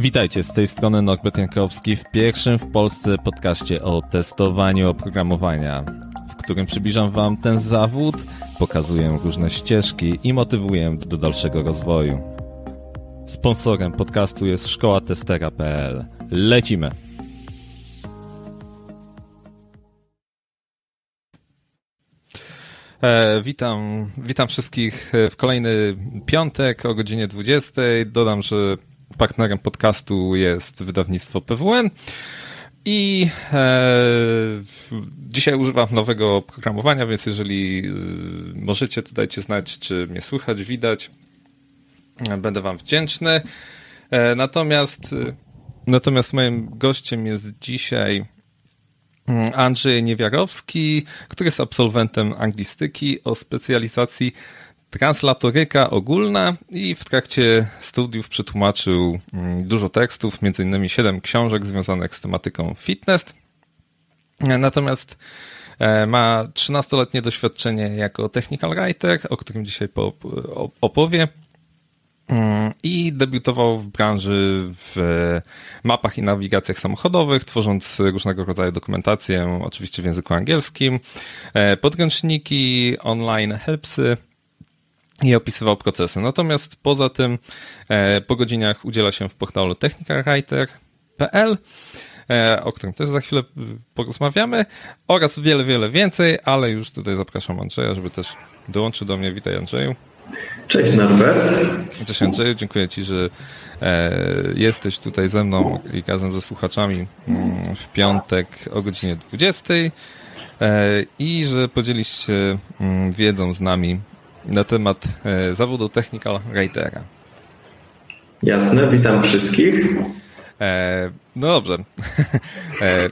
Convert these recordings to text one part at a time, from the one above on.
Witajcie, z tej strony Norbert Jankowski w pierwszym w Polsce podcaście o testowaniu oprogramowania, w którym przybliżam Wam ten zawód, pokazuję różne ścieżki i motywuję do dalszego rozwoju. Sponsorem podcastu jest szkoła testera.pl. Lecimy! E, witam, witam wszystkich w kolejny piątek o godzinie 20. Dodam, że partnerem podcastu jest wydawnictwo PWN. I e, dzisiaj używam nowego oprogramowania, więc jeżeli e, możecie, to dajcie znać, czy mnie słychać, widać. Będę Wam wdzięczny. E, natomiast, e, natomiast moim gościem jest dzisiaj mm, Andrzej Niewiarowski, który jest absolwentem anglistyki o specjalizacji translatoryka ogólna i w trakcie studiów przetłumaczył mm, dużo tekstów, innymi siedem książek związanych z tematyką fitness. Natomiast e, ma 13-letnie doświadczenie jako technical writer, o którym dzisiaj opowie. Mm, I debiutował w branży w mapach i nawigacjach samochodowych, tworząc różnego rodzaju dokumentację, oczywiście w języku angielskim, e, podręczniki, online helpsy, i opisywał procesy. Natomiast poza tym e, po godzinach udziela się w portalu technicalwriter.pl, e, o którym też za chwilę porozmawiamy oraz wiele, wiele więcej, ale już tutaj zapraszam Andrzeja, żeby też dołączył do mnie. Witaj Andrzeju. Cześć Norbert. Cześć Andrzeju, dziękuję Ci, że e, jesteś tutaj ze mną i razem ze słuchaczami mm, w piątek o godzinie 20 i że podzielisz się mm, wiedzą z nami na temat e, zawodu technical writera. Jasne, witam wszystkich. E, no dobrze. E,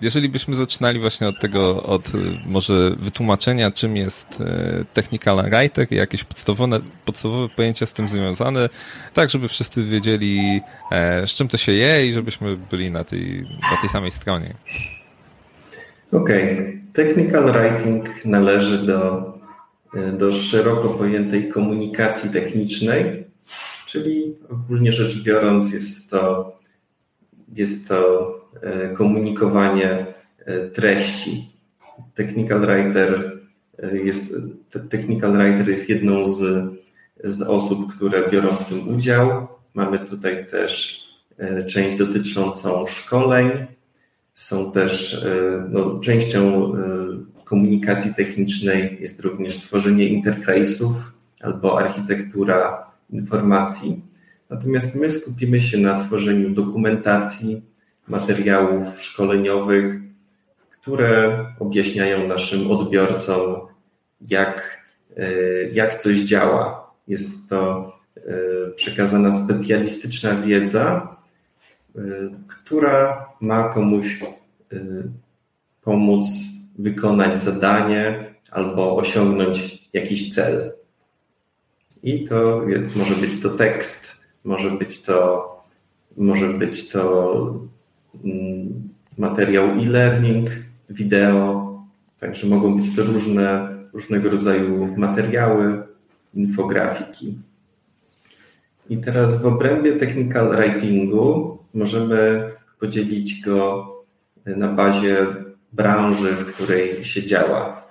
jeżeli byśmy zaczynali właśnie od tego, od może wytłumaczenia, czym jest technical writer i jakieś podstawowe, podstawowe pojęcia z tym związane, tak żeby wszyscy wiedzieli, z czym to się je i żebyśmy byli na tej, na tej samej stronie. Okej. Okay. Technical writing należy do do szeroko pojętej komunikacji technicznej, czyli ogólnie rzecz biorąc jest to, jest to e, komunikowanie e, treści. Technical writer e, jest, technical writer jest jedną z, z osób, które biorą w tym udział. Mamy tutaj też część dotyczącą szkoleń. Są też no, częścią komunikacji technicznej jest również tworzenie interfejsów albo architektura informacji. Natomiast my skupimy się na tworzeniu dokumentacji, materiałów szkoleniowych, które objaśniają naszym odbiorcom, jak, e, jak coś działa. Jest to e, przekazana specjalistyczna wiedza, e, która ma komuś pomóc wykonać zadanie albo osiągnąć jakiś cel. I to może być to tekst, może być to, może być to mm, materiał e-learning, wideo, także mogą być to różne, różnego rodzaju materiały, infografiki. I teraz w obrębie technical writingu możemy podzielić go na bazie branży, w której się działa.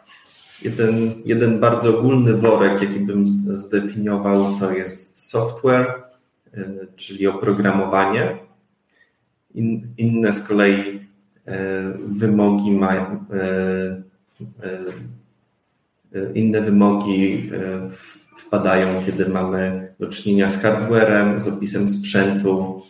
Jeden, jeden bardzo ogólny worek, jaki bym zdefiniował, to jest software, y, czyli oprogramowanie. In, inne z kolei y, wymogi mają, y, inne wymogi wpadają, kiedy mamy do czynienia z hardwarem, z opisem sprzętu,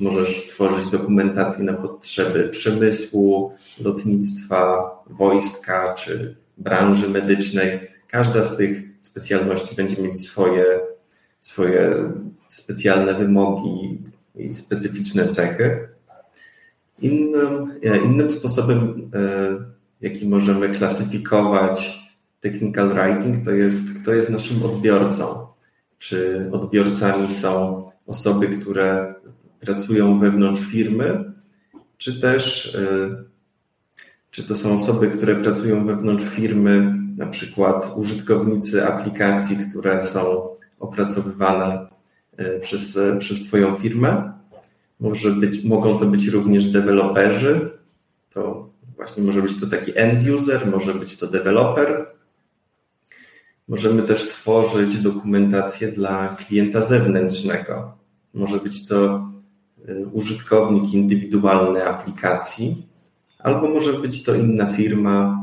Możesz tworzyć dokumentację na potrzeby przemysłu, lotnictwa, wojska czy branży medycznej. Każda z tych specjalności będzie mieć swoje, swoje specjalne wymogi i specyficzne cechy. Innym, e, innym sposobem, e, jaki możemy klasyfikować technical writing, to jest, kto jest naszym odbiorcą. Czy odbiorcami są osoby, które pracują wewnątrz firmy, czy też e, czy to są osoby, które pracują wewnątrz firmy, na przykład użytkownicy aplikacji, które są opracowywane e, przez, przez Twoją firmę. może być, mogą to być również deweloperzy. To właśnie może być to taki end user, może być to deweloper. Możemy też tworzyć dokumentację dla klienta zewnętrznego. Może być to użytkownik indywidualny aplikacji, albo może być to inna firma,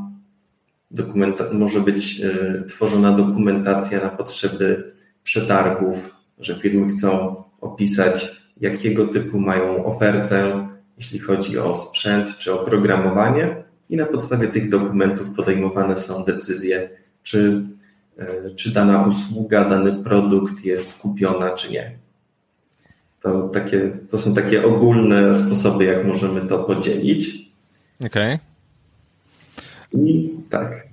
dokumenta- może być y, tworzona dokumentacja na potrzeby przetargów, że firmy chcą opisać, jakiego typu mają ofertę, jeśli chodzi o sprzęt czy oprogramowanie, i na podstawie tych dokumentów podejmowane są decyzje, czy, y, czy dana usługa, dany produkt jest kupiona, czy nie. To, takie, to są takie ogólne sposoby, jak możemy to podzielić. Okej. Okay. I tak.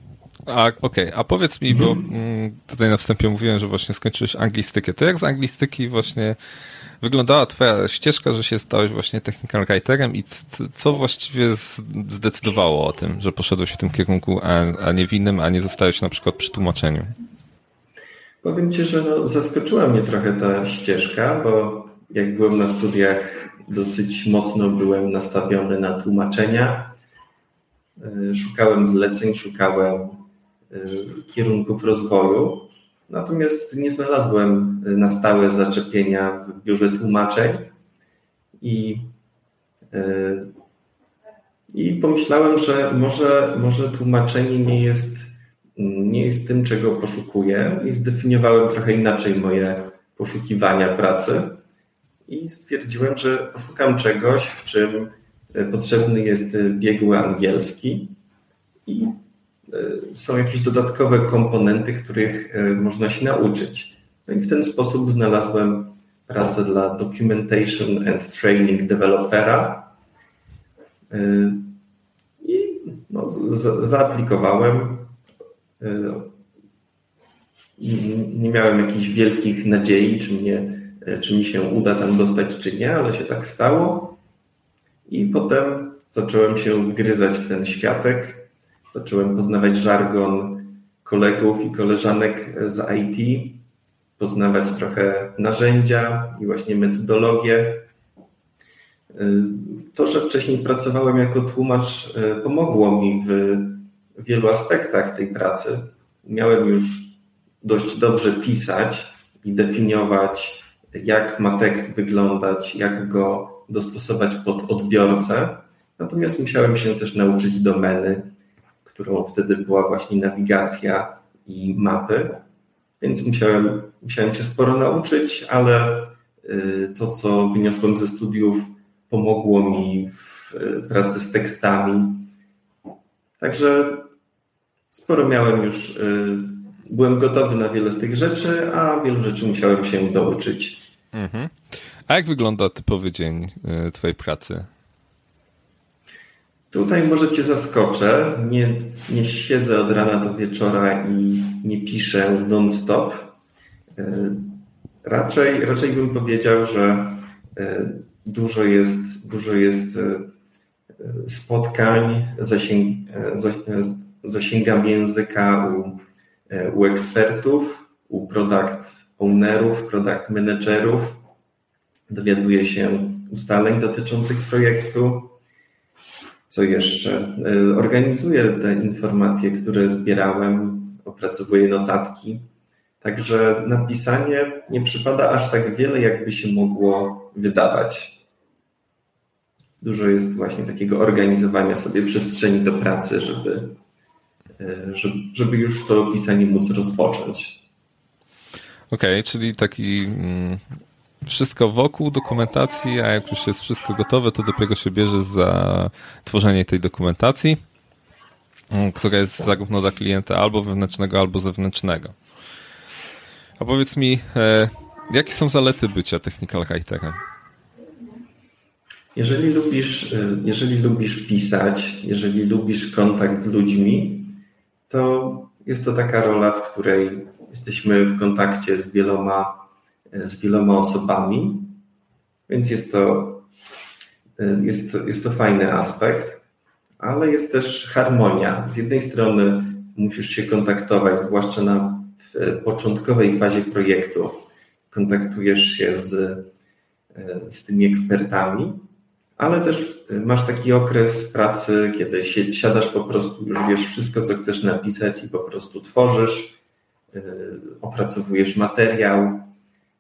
A, Okej, okay. a powiedz mi, bo mm, tutaj na wstępie mówiłem, że właśnie skończyłeś anglistykę. To jak z anglistyki właśnie wyglądała twoja ścieżka, że się stałeś właśnie technical writerem i co właściwie zdecydowało o tym, że poszedłeś w tym kierunku, a, a nie w innym, a nie zostałeś na przykład przy tłumaczeniu? Powiem ci, że no, zaskoczyła mnie trochę ta ścieżka, bo jak byłem na studiach, dosyć mocno byłem nastawiony na tłumaczenia. Y, szukałem zleceń, szukałem y, kierunków rozwoju, natomiast nie znalazłem na stałe zaczepienia w biurze tłumaczeń i, i pomyślałem, że może, może tłumaczenie nie jest, nie jest tym, czego poszukuję i zdefiniowałem trochę inaczej moje poszukiwania pracy i stwierdziłem, że poszukam czegoś, w czym e, potrzebny jest e, biegły angielski i e, są jakieś dodatkowe komponenty, których można się nauczyć. No i w ten sposób znalazłem pracę dla Documentation and Training Developera i no, zaaplikowałem. Nie miałem jakichś wielkich nadziei, czy mnie czy mi się uda tam dostać, czy nie, ale się tak stało. I potem zacząłem się wgryzać w ten światek, zacząłem poznawać żargon kolegów i koleżanek z IT, poznawać trochę narzędzia i właśnie metodologię. E, to, że wcześniej pracowałem jako tłumacz, e, pomogło mi w wielu aspektach tej pracy. Miałem już dość dobrze pisać i definiować jak ma tekst wyglądać, jak go dostosować pod odbiorcę. Natomiast musiałem się też nauczyć domeny, którą wtedy była właśnie nawigacja i mapy, więc musiałem, musiałem się sporo nauczyć, ale y, to, co wyniosłem ze studiów, pomogło mi w y, pracy z tekstami. Także sporo miałem już, y, byłem gotowy na wiele z tych rzeczy, a wielu rzeczy musiałem się douczyć. Mhm. A jak wygląda typowy dzień y, Twojej pracy? Tutaj może Cię zaskoczę. Nie, nie siedzę od rana do wieczora i nie piszę non-stop. Y, raczej, raczej bym powiedział, że y, dużo jest, dużo jest spotkań, zasięg, zasięgam języka u, u ekspertów, u product ownerów, product managerów, dowiaduję się ustaleń dotyczących projektu. Co jeszcze? Y, organizuję te informacje, które zbierałem, opracowuję notatki. Także napisanie nie przypada aż tak wiele, jakby się mogło wydawać. Dużo jest właśnie takiego organizowania sobie przestrzeni do pracy, żeby, y, żeby już to pisanie móc rozpocząć. Okej, okay, czyli taki mm, wszystko wokół dokumentacji, a jak już jest wszystko gotowe, to dopiero się bierze za tworzenie tej dokumentacji, mm, która jest zarówno dla klienta albo wewnętrznego, albo zewnętrznego. A powiedz mi, e, jakie są zalety bycia technical writerem? Jeżeli lubisz, e, jeżeli lubisz pisać, jeżeli lubisz kontakt z ludźmi, to jest to taka rola, w której jesteśmy w kontakcie z wieloma, z wieloma osobami, więc jest to, jest, jest to fajny aspekt, ale jest też harmonia. Z jednej strony musisz się kontaktować, zwłaszcza na początkowej fazie projektu. Kontaktujesz się z, z tymi ekspertami, ale też masz taki okres pracy, kiedy siadasz po prostu, już wiesz wszystko, co chcesz napisać i po prostu tworzysz, opracowujesz materiał.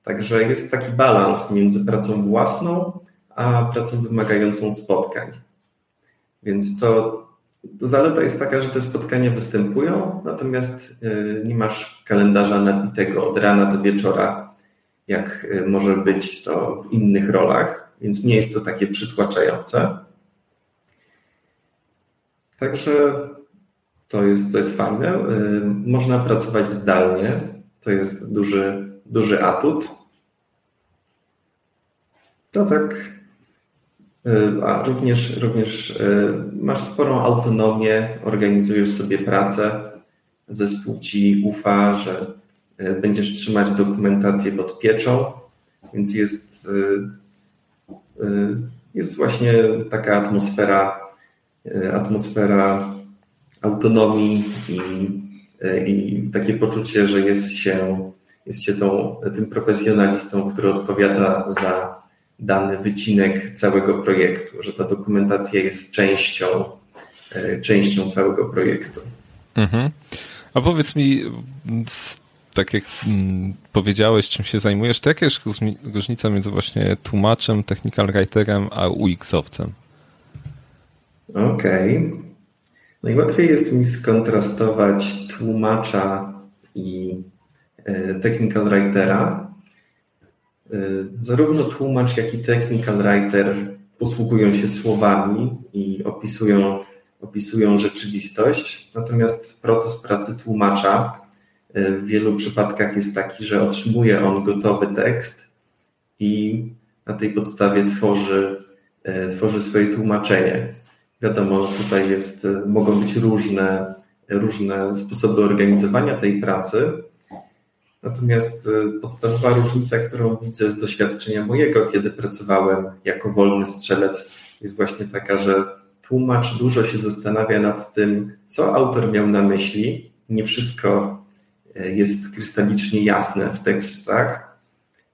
Także jest taki balans między pracą własną, a pracą wymagającą spotkań. Więc to, to zaleta jest taka, że te spotkania występują, natomiast y, nie masz kalendarza nabitego od rana do wieczora, jak y, może być to w innych rolach, więc nie jest to takie przytłaczające. Także to jest, to jest fajne. Y, można pracować zdalnie. To jest duży, duży atut. To tak E, a również, również e, masz sporą autonomię, organizujesz sobie pracę, zespół ci ufa, że będziesz trzymać dokumentację pod pieczą, więc jest, jest właśnie taka atmosfera, atmosfera autonomii i, i takie poczucie, że jest się, jest się tą, tym profesjonalistą, który odpowiada za dany wycinek całego projektu, że ta dokumentacja jest częścią, e, częścią całego projektu. Mhm. A powiedz mi, tak jak mm, powiedziałeś, czym się zajmujesz, to jaka jest różnica między właśnie tłumaczem, technical writerem, a UX-owcem? Okej. Okay. Najłatwiej jest mi skontrastować tłumacza i e, technical writera, Y, zarówno tłumacz, jak i technical writer posługują się słowami i opisują, opisują rzeczywistość, natomiast proces pracy tłumacza y, w wielu przypadkach jest taki, że otrzymuje on gotowy tekst i na tej podstawie tworzy, tworzy swoje tłumaczenie. Wiadomo, tutaj jest, mogą być różne, różne sposoby organizowania tej pracy, Natomiast y, podstawowa różnica, którą widzę z doświadczenia mojego, kiedy pracowałem jako wolny strzelec, jest właśnie taka, że tłumacz dużo się zastanawia nad tym, co autor miał na myśli. Nie wszystko y, jest krystalicznie jasne w tekstach,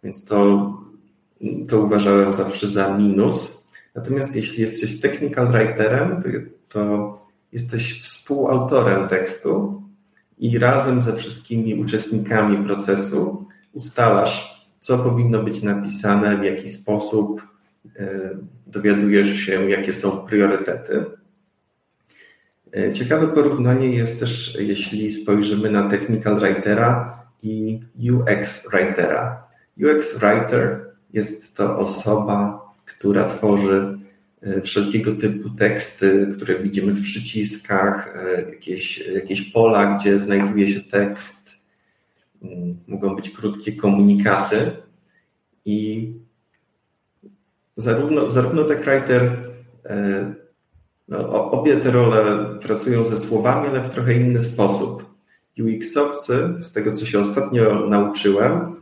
więc to, to uważałem zawsze za minus. Natomiast jeśli jesteś technical writerem, to, jesteś współautorem tekstu i razem ze wszystkimi uczestnikami procesu ustalasz, co powinno być napisane, w jaki sposób, e, dowiadujesz się, jakie są priorytety. E, ciekawe porównanie jest też, jeśli spojrzymy na technical writera i UX writera. UX writer jest to osoba, która tworzy E, wszelkiego typu teksty, które widzimy w przyciskach, e, jakieś, jakieś pola, gdzie znajduje się tekst. Mm, mogą być krótkie komunikaty i zarówno, zarówno TechWriter, e, no, obie te role pracują ze słowami, ale w trochę inny sposób. UX-owcy, z tego co się ostatnio nauczyłem,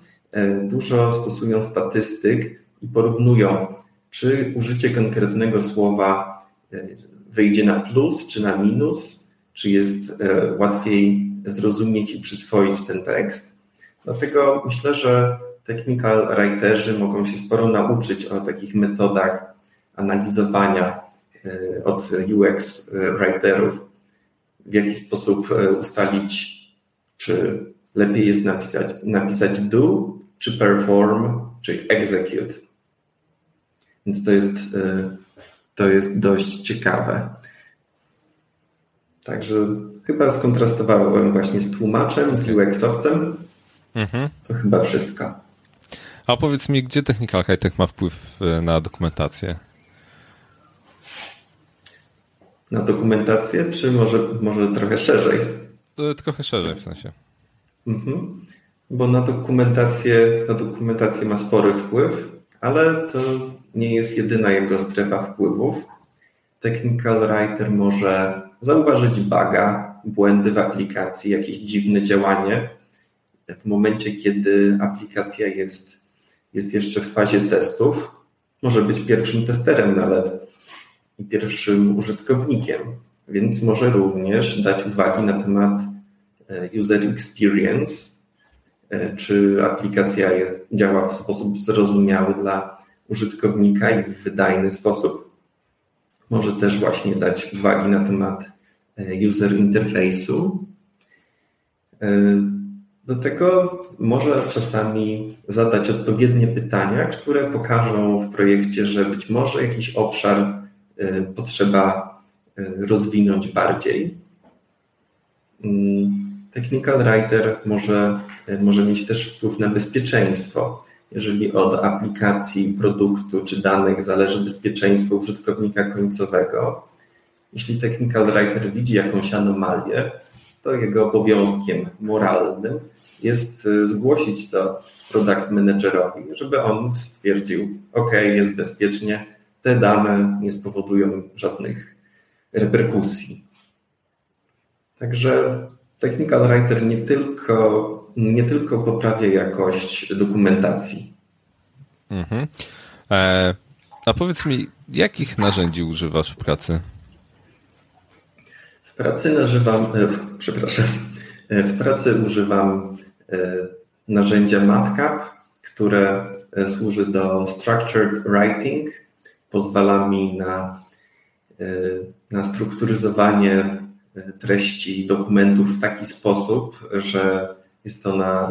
dużo stosują statystyk i porównują czy użycie konkretnego słowa e, wyjdzie na plus, czy na minus, czy jest e, łatwiej zrozumieć i przyswoić ten tekst. Dlatego myślę, że technical writerzy mogą się sporo nauczyć o takich metodach analizowania e, od UX writerów, w jaki sposób ustalić, czy lepiej jest napisać, napisać do, czy perform, czy execute. Więc to jest, e, to jest dość ciekawe. Także chyba skontrastowałem właśnie z tłumaczem, z UX-owcem. Mhm. To chyba wszystko. A powiedz mi, gdzie Technical Hightech ma wpływ e, na dokumentację? Na dokumentację, czy może, może trochę szerzej? E, trochę szerzej w sensie. Mhm. Bo na dokumentację, na dokumentację ma spory wpływ, ale to nie jest jedyna jego strefa wpływów. Technical Writer może zauważyć buga, błędy w aplikacji, jakieś dziwne działanie. W momencie, kiedy aplikacja jest, jest jeszcze w fazie testów, może być pierwszym testerem nawet i pierwszym użytkownikiem, więc może również dać uwagi na temat e, user experience, e, czy aplikacja jest, działa w sposób zrozumiały dla użytkownika i w wydajny sposób. Może też właśnie dać uwagi na temat user interface'u. Do tego może czasami zadać odpowiednie pytania, które pokażą w projekcie, że być może jakiś obszar potrzeba rozwinąć bardziej. Mm, technical Writer może, może mieć też wpływ na bezpieczeństwo. Jeżeli od aplikacji, produktu czy danych zależy bezpieczeństwo użytkownika końcowego, jeśli Technical Writer widzi jakąś anomalię, to jego obowiązkiem moralnym jest e, zgłosić to product managerowi, żeby on stwierdził, OK, jest bezpiecznie, te dane nie spowodują żadnych reperkusji. Także Technical Writer nie tylko, nie tylko poprawia jakość dokumentacji. Mhm. E, a powiedz mi, jakich narzędzi używasz w pracy? W pracy nażywam, e, przepraszam, e, w pracy używam e, narzędzia MATCAP, które służy do structured writing. Pozwala mi na, na strukturyzowanie treści dokumentów w taki sposób, że jest ona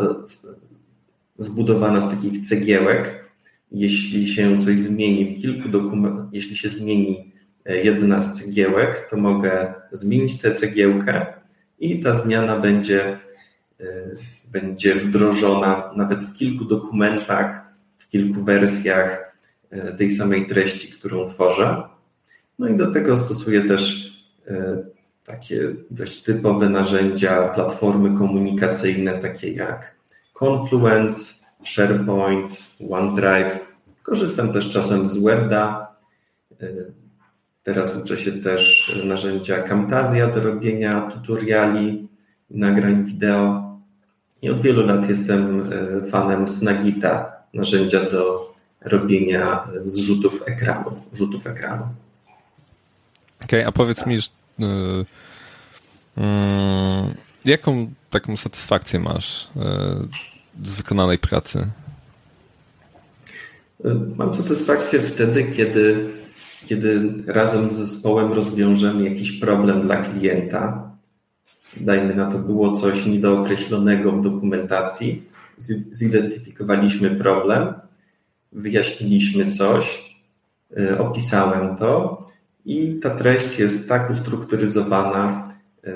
zbudowana z takich cegiełek. Jeśli się coś zmieni w kilku dokumentach, jeśli się zmieni jedna z cegiełek, to mogę zmienić tę cegiełkę i ta zmiana będzie, będzie wdrożona nawet w kilku dokumentach, w kilku wersjach tej samej treści, którą tworzę. No i do tego stosuję też takie dość typowe narzędzia, platformy komunikacyjne, takie jak Confluence, SharePoint, OneDrive. Korzystam też czasem z Worda. Teraz uczę się też narzędzia Camtasia do robienia tutoriali, nagrań wideo. I od wielu lat jestem e, fanem Snagita, narzędzia do robienia zrzutów ekranu, rzutów ekranu. Okej, okay, a powiedz mi, jaką taką satysfakcję masz y, z wykonanej pracy? Mam satysfakcję wtedy, kiedy, kiedy razem z zespołem rozwiążemy jakiś problem dla klienta. Dajmy na to, było coś niedookreślonego w dokumentacji, zidentyfikowaliśmy problem, wyjaśniliśmy coś, opisałem to i ta treść jest tak ustrukturyzowana, e,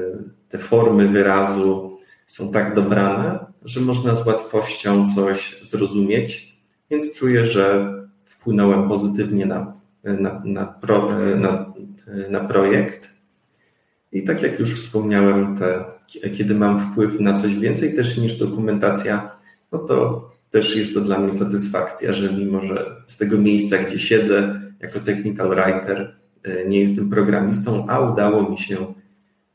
te formy wyrazu są tak dobrane, że można z łatwością coś zrozumieć, więc czuję, że wpłynąłem pozytywnie na, na, na, pro, na, na projekt. I tak jak już wspomniałem, te, kiedy mam wpływ na coś więcej też niż dokumentacja, no to też jest to dla mnie satysfakcja, że mimo, że z tego miejsca, gdzie siedzę jako technical writer, E, nie jestem programistą, a udało mi się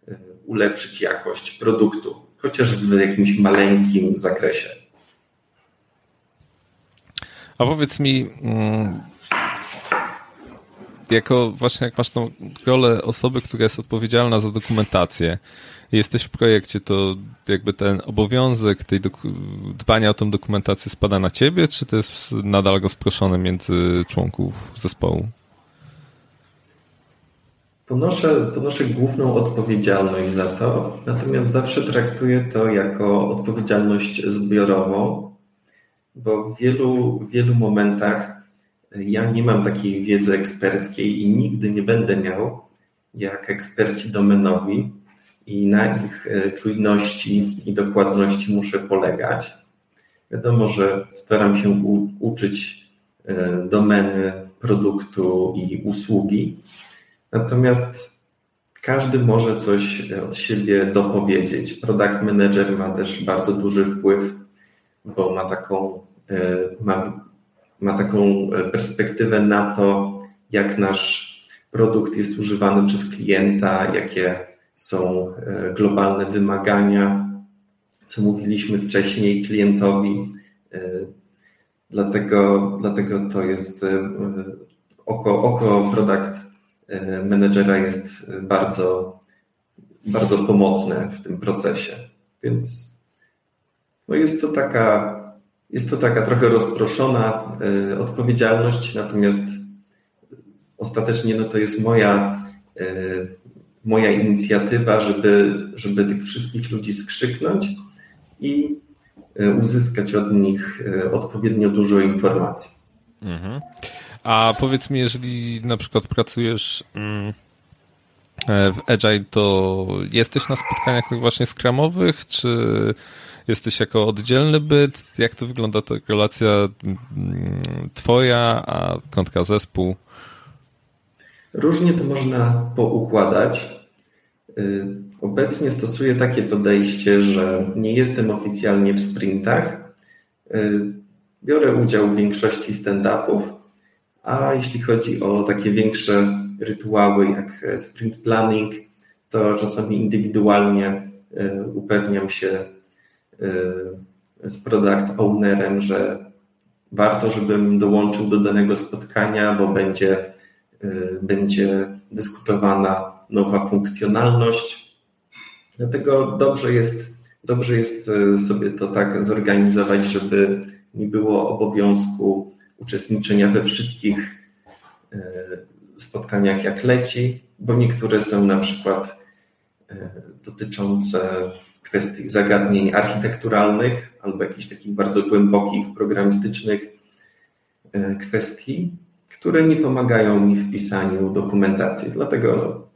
e, ulepszyć jakość produktu, chociaż w jakimś maleńkim zakresie. A powiedz mi, mm, jako właśnie jak masz tą rolę osoby, która jest odpowiedzialna za dokumentację, jesteś w projekcie, to jakby ten obowiązek tej dbania o tą dokumentację spada na ciebie, czy to jest nadal rozproszone między członków zespołu? Ponoszę, ponoszę główną odpowiedzialność za to, natomiast zawsze traktuję to jako odpowiedzialność zbiorową, bo w wielu, wielu momentach ja nie mam takiej wiedzy eksperckiej i nigdy nie będę miał jak eksperci domenowi i na ich e, czujności i dokładności muszę polegać. Wiadomo, że staram się u, uczyć e, domeny produktu i usługi, Natomiast każdy może coś od siebie dopowiedzieć. Product manager ma też bardzo duży wpływ, bo ma taką, e, ma, ma taką perspektywę na to, jak nasz produkt jest używany przez klienta, jakie są e, globalne wymagania, co mówiliśmy wcześniej klientowi. E, dlatego, dlatego to jest oko, oko product E, menedżera jest bardzo, bardzo pomocne w tym procesie. Więc no jest to taka jest to taka trochę rozproszona odpowiedzialność, natomiast ostatecznie no to jest moja, moja inicjatywa, żeby, żeby tych wszystkich ludzi skrzyknąć i uzyskać od nich odpowiednio dużo informacji. Mhm. A powiedz mi, jeżeli na przykład pracujesz mm, e, w Agile, to jesteś na spotkaniach tych właśnie skramowych, czy jesteś jako oddzielny byt? Jak to wygląda ta relacja mm, twoja, a kontka zespół? Różnie to można poukładać. Y, obecnie stosuję takie podejście, że nie jestem oficjalnie w sprintach. Y, biorę udział w większości stand-upów, a jeśli chodzi o takie większe rytuały jak e, sprint planning, to czasami indywidualnie e, upewniam się e, z product ownerem, że warto, żebym dołączył do danego spotkania, bo będzie, będzie dyskutowana nowa funkcjonalność. Dlatego dobrze jest, dobrze jest sobie to tak zorganizować, żeby nie było obowiązku uczestniczenia we wszystkich e, spotkaniach jak leci, bo niektóre są na przykład e, dotyczące kwestii zagadnień architekturalnych albo jakichś takich bardzo głębokich, programistycznych e, kwestii, które nie pomagają mi w pisaniu dokumentacji. Dlatego no,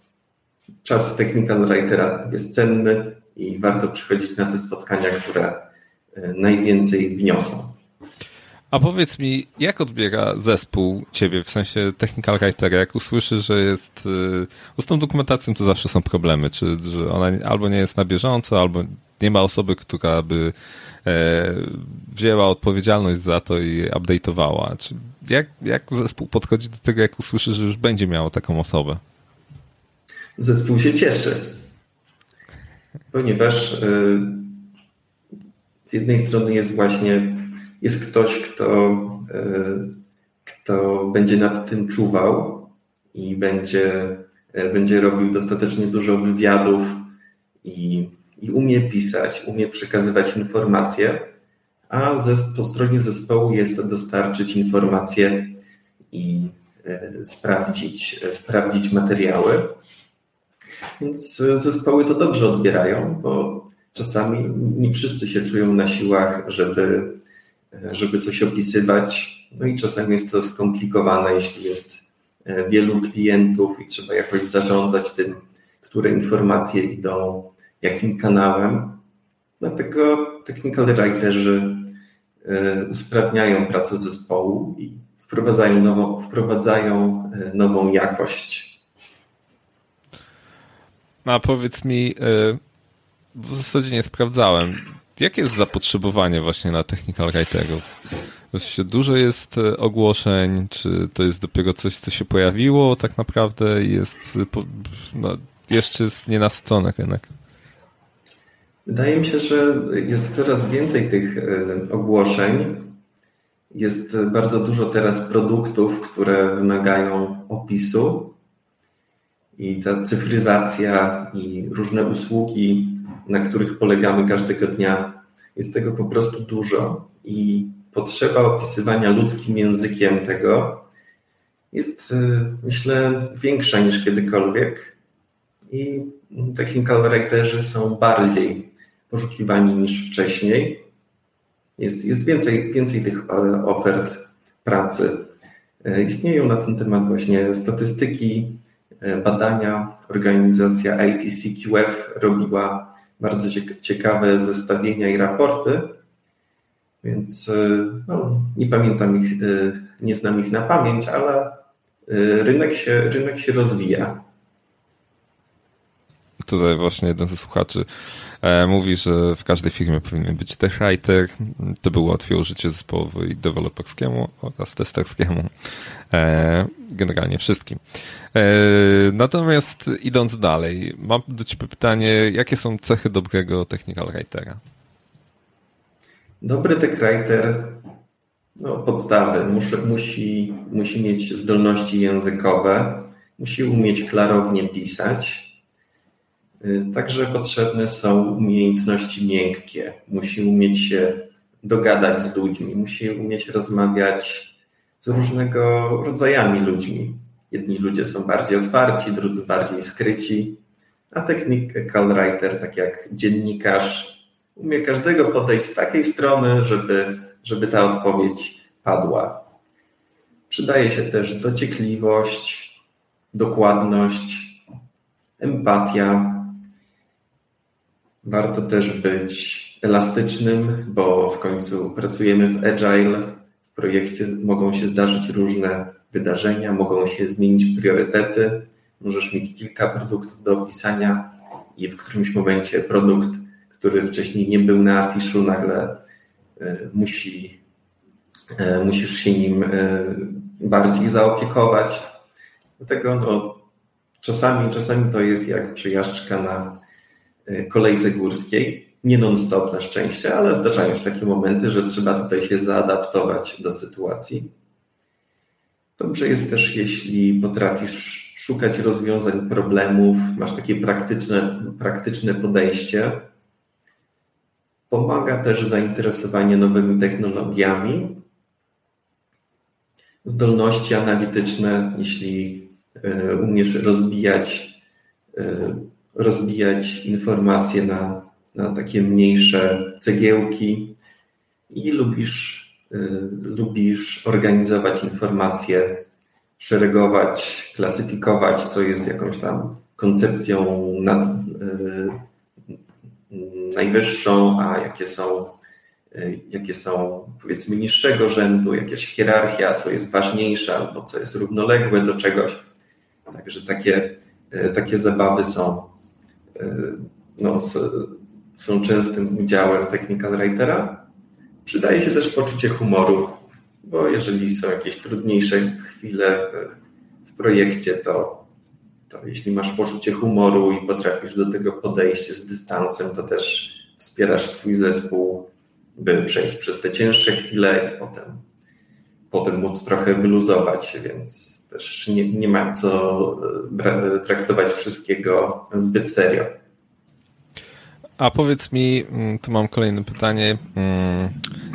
czas technical writera jest cenny i warto przychodzić na te spotkania, które najwięcej wniosą. A powiedz mi, jak odbiera zespół ciebie, w sensie technical writera, jak usłyszy, że jest, bo z tą dokumentacją to zawsze są problemy, czy że ona albo nie jest na bieżąco, albo nie ma osoby, która by e, wzięła odpowiedzialność za to i update'owała. Czy jak, jak zespół podchodzi do tego, jak usłyszy, że już będzie miał taką osobę? Zespół się cieszy, ponieważ y, z jednej strony jest właśnie jest ktoś, kto, e, kto będzie nad tym czuwał i będzie, e, będzie robił dostatecznie dużo wywiadów i, i umie pisać, umie przekazywać informacje, a ze, po stronie zespołu jest dostarczyć informacje i e, sprawdzić, sprawdzić materiały. Więc zespoły to dobrze odbierają, bo czasami nie wszyscy się czują na siłach, żeby żeby coś opisywać. No i czasami jest to skomplikowane, jeśli jest e, wielu klientów i trzeba jakoś zarządzać tym, które informacje idą jakim kanałem. Dlatego technical writerzy e, usprawniają pracę zespołu i wprowadzają nową, wprowadzają e, nową jakość. A powiedz mi, w zasadzie nie sprawdzałem jakie jest zapotrzebowanie właśnie na technical writerów? Właściwie dużo jest e, ogłoszeń, czy to jest dopiero coś, co się pojawiło tak naprawdę i jest e, no, jeszcze jest nienasycony rynek? Wydaje mi się, że jest coraz więcej tych e, ogłoszeń. Jest bardzo dużo teraz produktów, które wymagają opisu i ta cyfryzacja i różne usługi na których polegamy każdego dnia. Jest tego po prostu dużo i potrzeba opisywania ludzkim językiem tego jest, y, myślę, większa niż kiedykolwiek. I technical writerzy są bardziej poszukiwani niż wcześniej. Jest, jest więcej, więcej tych e, ofert pracy. E, istnieją na ten temat właśnie statystyki, e, badania. Organizacja ITCQF robiła bardzo ciekawe zestawienia i raporty, więc e, no, nie pamiętam ich, e, nie znam ich na pamięć, ale e, rynek się, rynek się rozwija. Tutaj właśnie jeden ze słuchaczy mówi, że w każdej firmie powinien być writer. To by ułatwiło życie zespołowe i deweloperskiemu oraz testerskiemu. generalnie wszystkim. E, natomiast idąc dalej, mam do Ciebie pytanie, jakie są cechy dobrego technical writera? Dobry tech writer, no podstawy, musi, musi mieć zdolności językowe, musi umieć klarownie pisać. E, także potrzebne są umiejętności miękkie. Musi umieć się dogadać z ludźmi, musi umieć rozmawiać z różnego rodzajami ludźmi. Jedni ludzie są bardziej otwarci, drudzy bardziej skryci, a technical writer, tak jak dziennikarz, umie każdego podejść z takiej strony, żeby, żeby ta odpowiedź padła. Przydaje się też dociekliwość, dokładność, empatia. Warto też być elastycznym, bo w końcu pracujemy w agile. W projekcie mogą się zdarzyć różne wydarzenia, mogą się zmienić priorytety. Możesz mieć kilka produktów do opisania i w którymś momencie produkt, który wcześniej nie był na afiszu, nagle y, musi, y, musisz się nim y, bardziej zaopiekować. Dlatego no, czasami, czasami to jest jak przejażdżka na kolejce górskiej nie non-stop na szczęście, ale zdarzają się takie momenty, że trzeba tutaj się zaadaptować do sytuacji. Dobrze jest też, jeśli potrafisz szukać rozwiązań problemów, masz takie praktyczne, praktyczne podejście. Pomaga też zainteresowanie nowymi technologiami, zdolności analityczne, jeśli e, umiesz rozbijać, e, rozbijać informacje na na takie mniejsze cegiełki i lubisz, y, lubisz organizować informacje, szeregować, klasyfikować, co jest jakąś tam koncepcją nad, y, najwyższą, a jakie są, y, jakie są powiedzmy niższego rzędu, jakaś hierarchia, co jest ważniejsze albo co jest równoległe do czegoś. Także takie, takie zabawy są no, są częstym udziałem technical writera. Przydaje się też poczucie humoru, bo jeżeli są jakieś trudniejsze chwile w, w projekcie, to, to jeśli masz poczucie humoru i potrafisz do tego podejść z dystansem, to też wspierasz swój zespół, by przejść przez te cięższe chwile i potem, potem móc trochę wyluzować, więc też nie, nie ma co e, traktować wszystkiego zbyt serio. A powiedz mi, mm, tu mam kolejne pytanie. Mm,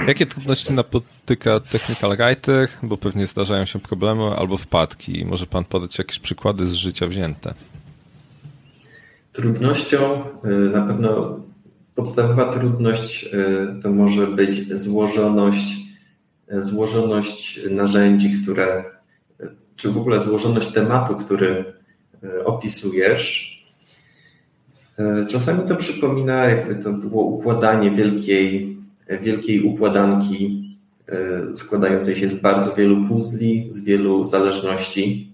jakie trudności napotyka technical writer, bo pewnie zdarzają się problemy albo wpadki? Może pan podać jakieś przykłady z życia wzięte? Trudnością y, na pewno podstawowa trudność to może być złożoność, złożoność narzędzi, które, czy w ogóle złożoność tematu, który y, opisujesz, E, czasami to przypomina, jakby to było układanie wielkiej, wielkiej układanki e, składającej się z bardzo wielu puzli, z wielu zależności.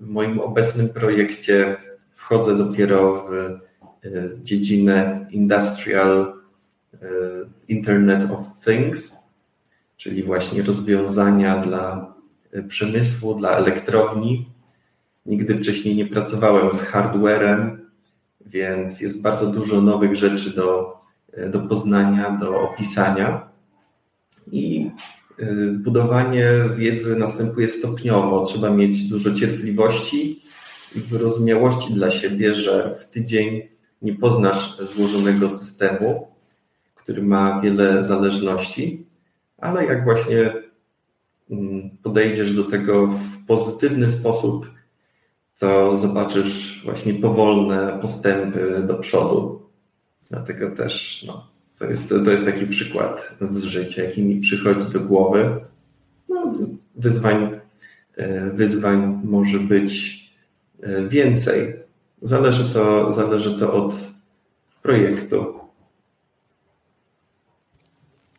W moim obecnym projekcie wchodzę dopiero w e, dziedzinę Industrial Internet of Things, czyli właśnie rozwiązania dla przemysłu, dla elektrowni. Nigdy wcześniej nie pracowałem z hardwarem, więc jest bardzo dużo nowych rzeczy do, do poznania, do opisania. I y, budowanie wiedzy następuje stopniowo. Trzeba mieć dużo cierpliwości i wyrozumiałości dla siebie, że w tydzień nie poznasz złożonego systemu, który ma wiele zależności, ale jak właśnie podejdziesz do tego w pozytywny sposób, to zobaczysz właśnie powolne postępy do przodu. Dlatego też no, to, jest, to jest taki przykład z życia, jaki mi przychodzi do głowy. No, wyzwań, e, wyzwań może być e, więcej. Zależy to, zależy to od projektu.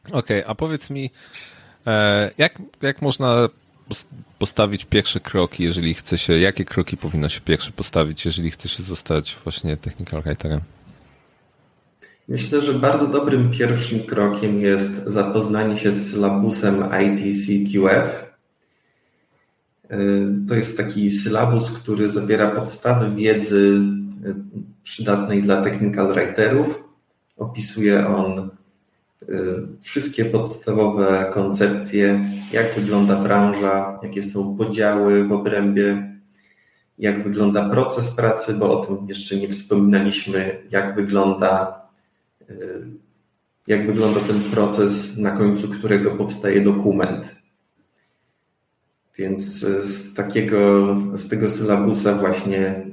Okej, okay, a powiedz mi, jak, jak można postawić pierwsze kroki, jeżeli chce się, jakie kroki powinno się pierwsze postawić, jeżeli chce się zostać właśnie technical writerem? Myślę, że bardzo dobrym pierwszym krokiem jest zapoznanie się z sylabusem ITCQF. Y, to jest taki sylabus, który zawiera podstawy wiedzy y, przydatnej dla technical writerów. Opisuje on wszystkie podstawowe koncepcje, jak wygląda branża, jakie są podziały w obrębie, jak wygląda proces pracy, bo o tym jeszcze nie wspominaliśmy, jak wygląda y, jak wygląda ten proces, na końcu którego powstaje dokument. Więc z takiego, z tego sylabusa właśnie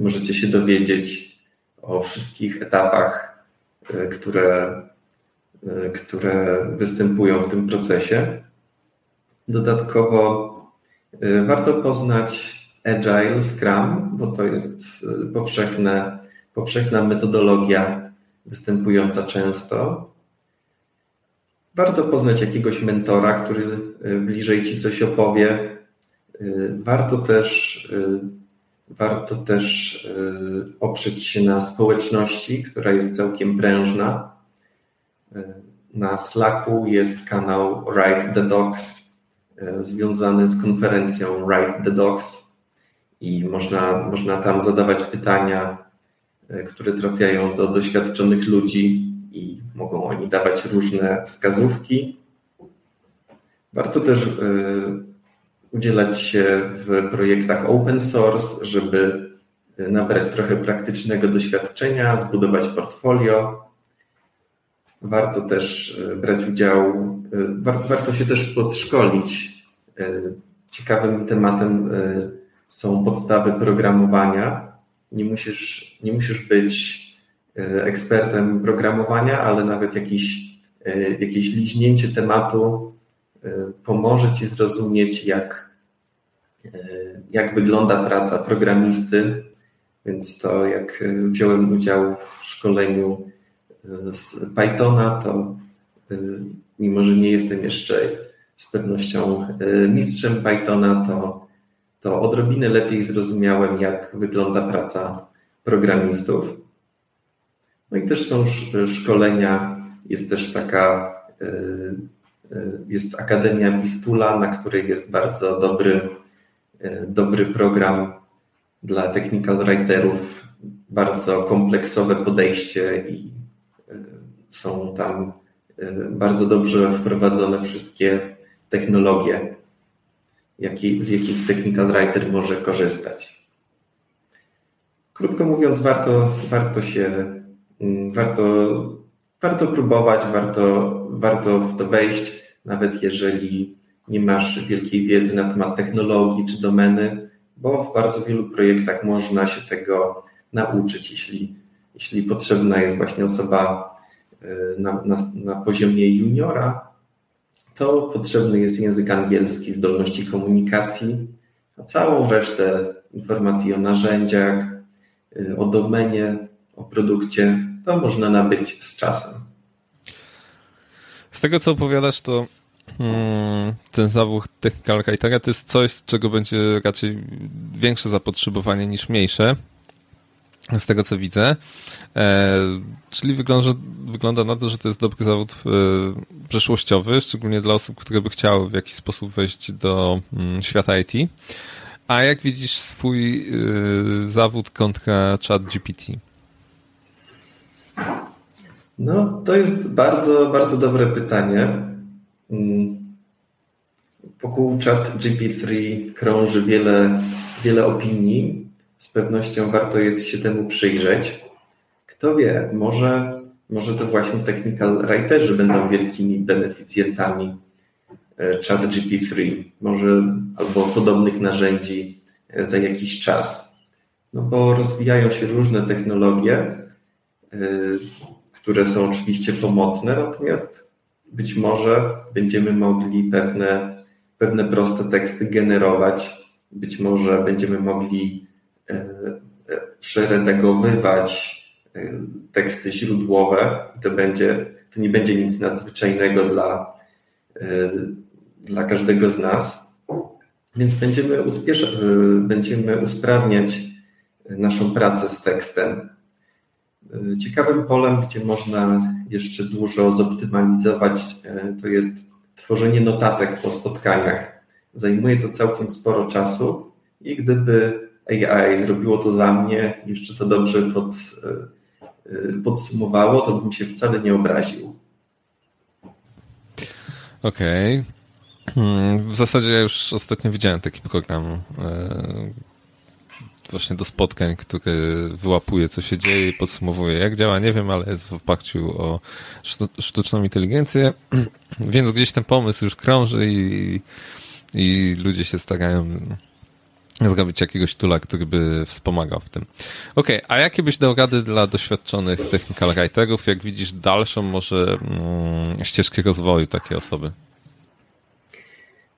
możecie się dowiedzieć o wszystkich etapach, które, które występują w tym procesie. Dodatkowo warto poznać Agile, Scrum, bo to jest y, powszechne, powszechna metodologia występująca często. Warto poznać jakiegoś mentora, który bliżej ci coś opowie. Warto też, warto też oprzeć się na społeczności, która jest całkiem prężna. Na Slacku jest kanał Write the Docs, związany z konferencją Write the Docs i można, można tam zadawać pytania, e, które trafiają do doświadczonych ludzi i mogą oni dawać różne wskazówki. Warto też e, udzielać się w projektach open source, żeby e, nabrać trochę praktycznego doświadczenia, zbudować portfolio. Warto też brać udział, warto się też podszkolić. Ciekawym tematem są podstawy programowania. Nie musisz, nie musisz być e, ekspertem programowania, ale nawet jakiś, e, jakieś liźnięcie tematu e, pomoże ci zrozumieć, jak, jak wygląda praca programisty. Więc to, jak wziąłem udział w szkoleniu z Pythona, to mimo, że nie jestem jeszcze z pewnością mistrzem Pythona, to to odrobinę lepiej zrozumiałem, jak wygląda praca programistów. No i też są szkolenia, jest też taka, e, jest Akademia Wistula, na której jest bardzo dobry, dobry program dla technical writerów, bardzo kompleksowe podejście i są tam bardzo dobrze wprowadzone wszystkie technologie jaki, z jakich technical writer może korzystać. Krótko mówiąc, warto, warto się, mm, warto, warto próbować, warto, warto w to wejść, nawet jeżeli nie masz wielkiej wiedzy na temat technologii czy domeny, bo w bardzo wielu projektach można się tego nauczyć, jeśli, jeśli potrzebna jest właśnie osoba y, na, na, na poziomie juniora, to potrzebny jest język angielski, zdolności komunikacji, a całą resztę informacji o narzędziach, y, o domenie, o produkcie, to można nabyć z czasem. Z tego, co opowiadasz, to hmm, ten zawód technical writera to jest coś, z czego będzie raczej większe zapotrzebowanie niż mniejsze z tego co widzę. E, czyli wygląda, wygląda na to, że to jest dobry zawód e, przyszłościowy, szczególnie dla osób, które by chciały w jakiś sposób wejść do mm, świata IT. A jak widzisz swój e, zawód kontra chat GPT? No, to jest bardzo, bardzo dobre pytanie. Mm. Wokół chat GPT krąży wiele, wiele opinii z pewnością warto jest się temu przyjrzeć. Kto wie, może, może to właśnie technical writerzy będą wielkimi beneficjentami e, ChatGP3, może albo podobnych narzędzi e, za jakiś czas. No bo rozwijają się różne technologie, e, które są oczywiście pomocne, natomiast być może będziemy mogli pewne, pewne proste teksty generować, być może będziemy mogli przeredagowywać e, teksty źródłowe i to będzie, to nie będzie nic nadzwyczajnego dla, e, dla każdego z nas. Więc będziemy, e, będziemy usprawniać naszą pracę z tekstem. Ciekawym polem, gdzie można jeszcze dużo zoptymalizować, to jest tworzenie notatek po spotkaniach. Zajmuje to całkiem sporo czasu i gdyby AI zrobiło to za mnie, jeszcze to dobrze pod, e, podsumowało, to bym się wcale nie obraził. Okej. Okay. Hmm, w zasadzie ja już ostatnio widziałem taki program. E, właśnie do spotkań, który wyłapuje, co się dzieje i podsumowuje, jak działa, nie wiem, ale jest w oparciu o sztuczną inteligencję, więc gdzieś ten pomysł już krąży i, i ludzie się starają zrobić jakiegoś tula, który by wspomagał w tym. Okej, okay, a jakie byś dał rady dla doświadczonych technical writerów, jak widzisz dalszą może mm, ścieżkę rozwoju takiej osoby?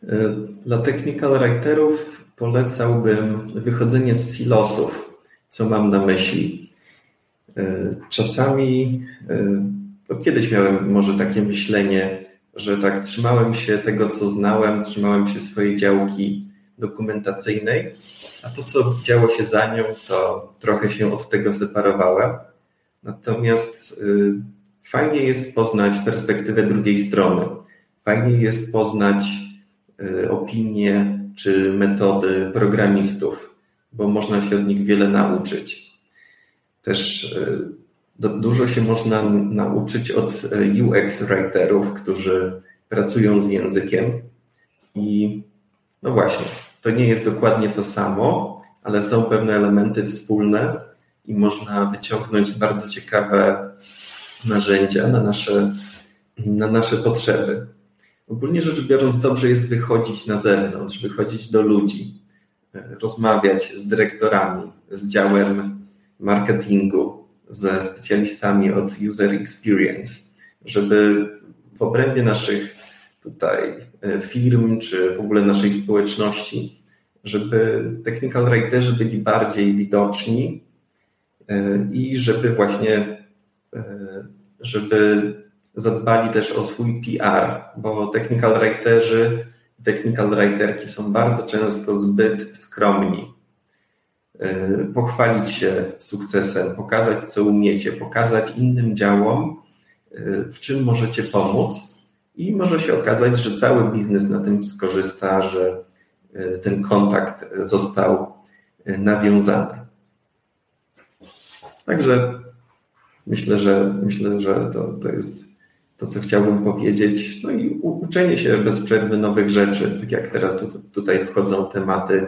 E, dla technical writerów polecałbym wychodzenie z silosów, co mam na myśli. E, czasami, to e, kiedyś miałem może takie myślenie, że tak trzymałem się tego, co znałem, trzymałem się swojej działki dokumentacyjnej, a to, co działo się za nią, to trochę się od tego separowałem. Natomiast y, fajnie jest poznać perspektywę drugiej strony. Fajnie jest poznać y, opinie czy metody programistów, bo można się od nich wiele nauczyć. Też y, dużo się można nauczyć od UX writerów, którzy pracują z językiem i no właśnie, to nie jest dokładnie to samo, ale są pewne elementy wspólne i można wyciągnąć bardzo ciekawe narzędzia na nasze, na nasze potrzeby. Ogólnie rzecz biorąc, dobrze jest wychodzić na zewnątrz, wychodzić do ludzi, rozmawiać z dyrektorami, z działem marketingu, ze specjalistami od user experience, żeby w obrębie naszych tutaj e, firm, czy w ogóle naszej społeczności, żeby technical writerzy byli bardziej widoczni e, i żeby właśnie, e, żeby zadbali też o swój PR, bo technical writerzy, technical writerki są bardzo często zbyt skromni. Pochwalić się sukcesem, pokazać co umiecie, pokazać innym działom, w czym możecie pomóc, i może się okazać, że cały biznes na tym skorzysta, że e, ten kontakt został e, nawiązany. Także myślę, że myślę, że to, to jest to, co chciałbym powiedzieć. No i uczenie się bez przerwy nowych rzeczy, tak jak teraz tutaj wchodzą tematy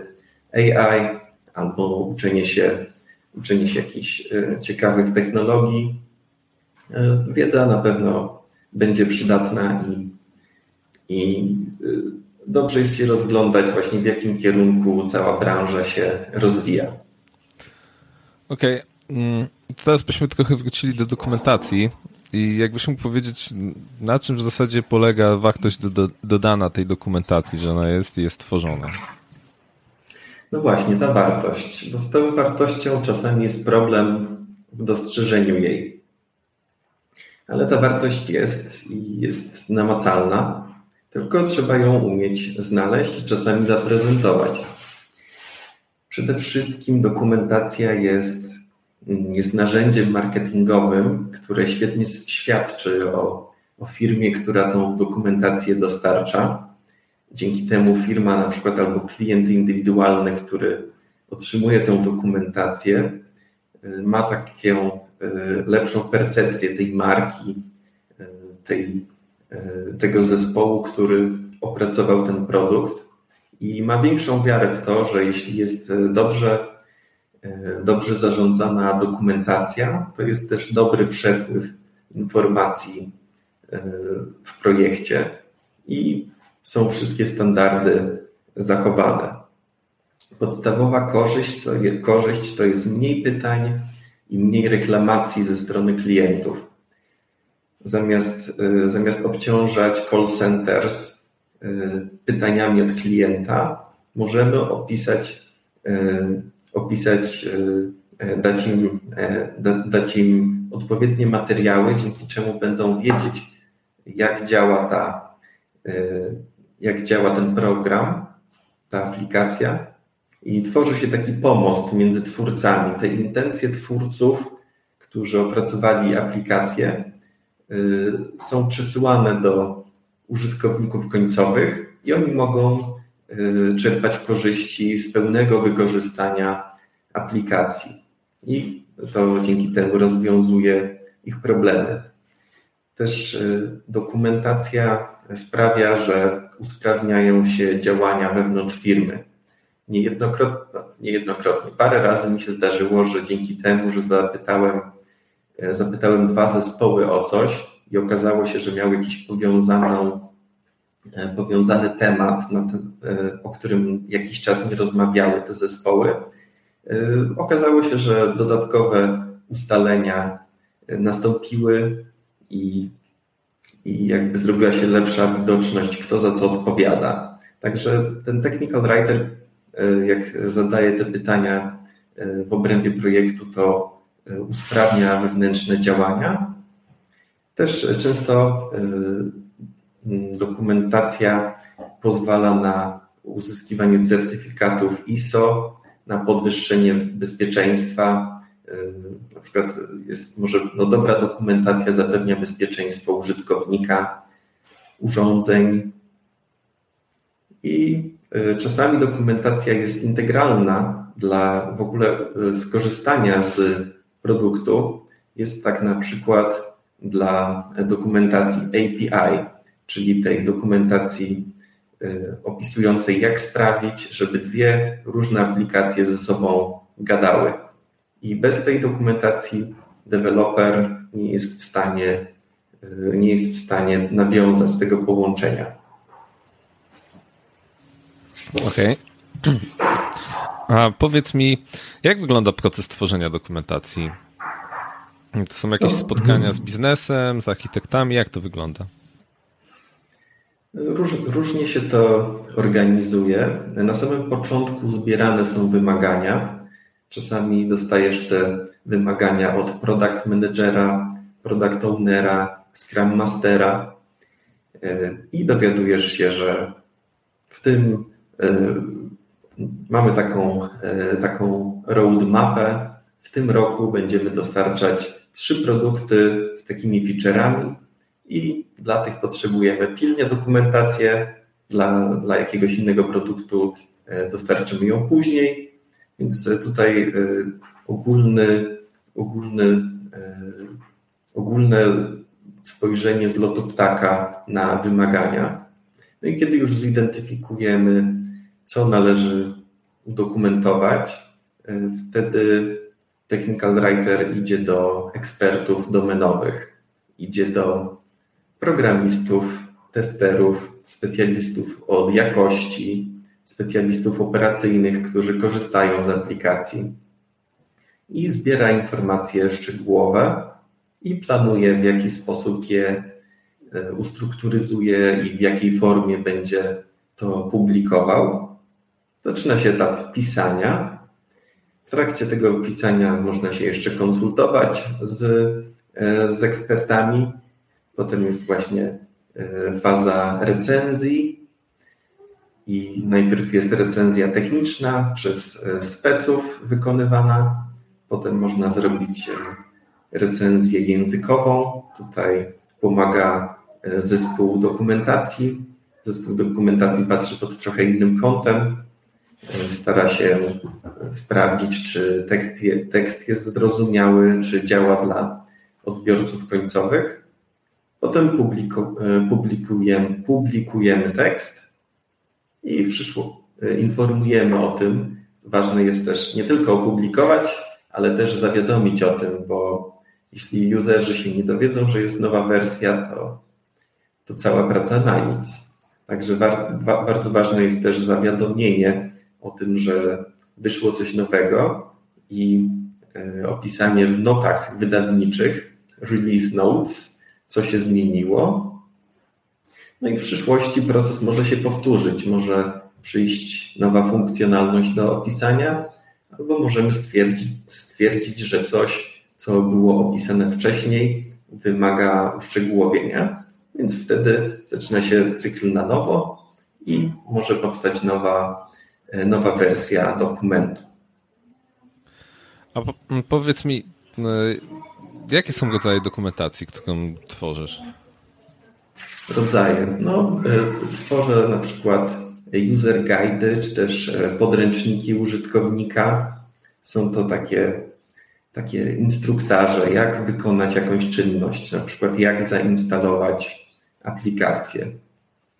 AI albo uczenie się, uczenie się jakichś e, ciekawych technologii. Wiedza na pewno będzie przydatna i, i y, dobrze jest się rozglądać właśnie w jakim kierunku cała branża się rozwija. Okej, okay. Mm, teraz byśmy trochę wrócili do dokumentacji i jakbyś mógł powiedzieć, na czym w zasadzie polega wartość do, do, dodana tej dokumentacji, że ona jest i jest tworzona? No właśnie, ta wartość, bo z tą wartością czasami jest problem w dostrzeżeniu jej ale ta wartość jest i jest namacalna, tylko trzeba ją umieć znaleźć i czasami zaprezentować. Przede wszystkim dokumentacja jest, jest narzędziem marketingowym, które świetnie świadczy o, o firmie, która tą dokumentację dostarcza. Dzięki temu firma, na przykład, albo klient indywidualny, który otrzymuje tę dokumentację, ma taką lepszą percepcję tej marki, e, tej, e, tego zespołu, który opracował ten produkt i ma większą wiarę w to, że jeśli jest dobrze, dobrze zarządzana dokumentacja, to jest też dobry przepływ informacji w projekcie i są wszystkie standardy zachowane. Podstawowa korzyść to, korzyść to jest mniej pytań, i mniej reklamacji ze strony klientów. Zamiast, y, zamiast obciążać call centers y, pytaniami od klienta, możemy opisać, y, opisać dać im, dać im odpowiednie materiały, dzięki czemu będą wiedzieć, jak działa ta, jak działa ten program, ta aplikacja, i tworzy się taki pomost między twórcami. Te intencje twórców, którzy opracowali aplikacje, y, są przesyłane do użytkowników końcowych i oni mogą y, czerpać korzyści z pełnego wykorzystania aplikacji. I to dzięki temu rozwiązuje ich problemy. Też y, dokumentacja sprawia, że usprawniają się działania wewnątrz firmy niejednokrotnie, niejednokrotnie, parę razy mi się zdarzyło, że dzięki temu, że zapytałem, zapytałem dwa zespoły o coś i okazało się, że miał jakiś powiązaną, powiązany temat, ten, o którym jakiś czas nie rozmawiały te zespoły, okazało się, że dodatkowe ustalenia nastąpiły i, i jakby zrobiła się lepsza widoczność, kto za co odpowiada. Także ten technical writer, e, jak zadaje te pytania e, w obrębie projektu, to e, usprawnia wewnętrzne działania. Też często dokumentacja pozwala na uzyskiwanie certyfikatów ISO, na podwyższenie bezpieczeństwa na przykład jest może no, dobra dokumentacja zapewnia bezpieczeństwo użytkownika, urządzeń i czasami dokumentacja jest integralna dla w ogóle y, skorzystania z produktu. Jest tak na przykład dla dokumentacji API, czyli tej dokumentacji y, opisującej, jak sprawić, żeby dwie różne aplikacje ze sobą gadały. I bez tej dokumentacji deweloper nie jest w stanie, nie jest w stanie nawiązać tego połączenia. Okej. Okay. A powiedz mi, jak wygląda proces tworzenia dokumentacji? To są jakieś spotkania z biznesem, z architektami? Jak to wygląda? Róż, różnie się to organizuje. Na samym początku zbierane są wymagania, Czasami dostajesz te wymagania od product managera, product ownera, scrum mastera e, i dowiadujesz się, że w tym mamy taką, e, taką roadmapę. W tym roku będziemy dostarczać trzy produkty z takimi featureami i dla tych potrzebujemy pilnie dokumentację, dla, dla jakiegoś innego produktu dostarczymy ją później więc tutaj e, ogólny, ogólny, e, ogólne spojrzenie z lotu ptaka na wymagania. No i kiedy już zidentyfikujemy, co należy udokumentować, e, wtedy technical writer idzie do ekspertów domenowych, idzie do programistów, testerów, specjalistów od jakości, specjalistów operacyjnych, którzy korzystają z aplikacji i zbiera informacje szczegółowe i planuje, w jaki sposób je ustrukturyzuje i w jakiej formie będzie to publikował. Zaczyna się etap pisania. W trakcie tego pisania można się jeszcze konsultować z, e, z ekspertami. Potem jest właśnie e, faza recenzji, i najpierw jest recenzja techniczna przez e, speców wykonywana, potem można zrobić e, recenzję językową. Tutaj pomaga e, zespół dokumentacji. Zespół dokumentacji patrzy pod trochę innym kątem. Stara się sprawdzić, czy tekst, je, tekst jest zrozumiały, czy działa dla odbiorców końcowych. Potem publiku, publikujemy, publikujemy tekst i przyszło y, informujemy o tym. Ważne jest też nie tylko opublikować, ale też zawiadomić o tym, bo jeśli userzy się nie dowiedzą, że jest nowa wersja, to, to cała praca na nic. Także wa, bardzo ważne jest też zawiadomienie o tym, że wyszło coś nowego i y, opisanie w notach wydawniczych, release notes, co się zmieniło, no i w przyszłości proces może się powtórzyć, może przyjść nowa funkcjonalność do opisania, albo możemy stwierdzić, stwierdzić, że coś, co było opisane wcześniej, wymaga uszczegółowienia, więc wtedy zaczyna się cykl na nowo i może powstać nowa, e, nowa wersja dokumentu. A powiedz mi, e, jakie są rodzaje dokumentacji, którą tworzysz? rodzaje. No, e, tworzę na przykład user guide, czy też podręczniki użytkownika. Są to takie, takie instruktarze, jak wykonać jakąś czynność, na przykład jak zainstalować aplikację.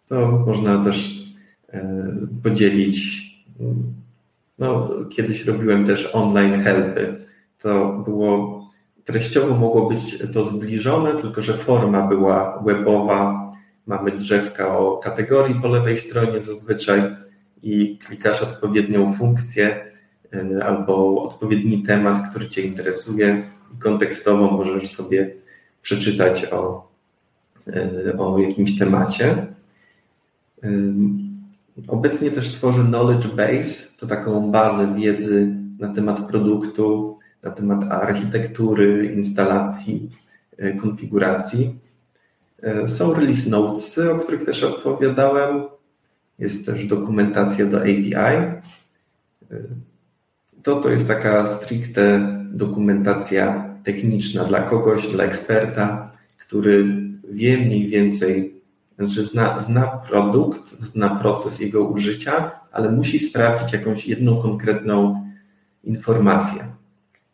To można też e, podzielić No, kiedyś robiłem też online helpy. To było treściowo mogło być to zbliżone, tylko że forma była webowa. Mamy drzewka o kategorii po lewej stronie zazwyczaj i klikasz odpowiednią funkcję y, albo odpowiedni temat, który Cię interesuje i kontekstowo możesz sobie przeczytać o, o jakimś temacie. Y, obecnie też tworzę Knowledge Base, to taką bazę wiedzy na temat produktu, na temat architektury, instalacji, konfiguracji. Są release notesy, o których też opowiadałem. Jest też dokumentacja do API. To to jest taka stricte dokumentacja techniczna dla kogoś, dla eksperta, który wie mniej więcej, znaczy zna, zna produkt, zna proces jego użycia, ale musi sprawdzić jakąś jedną konkretną informację.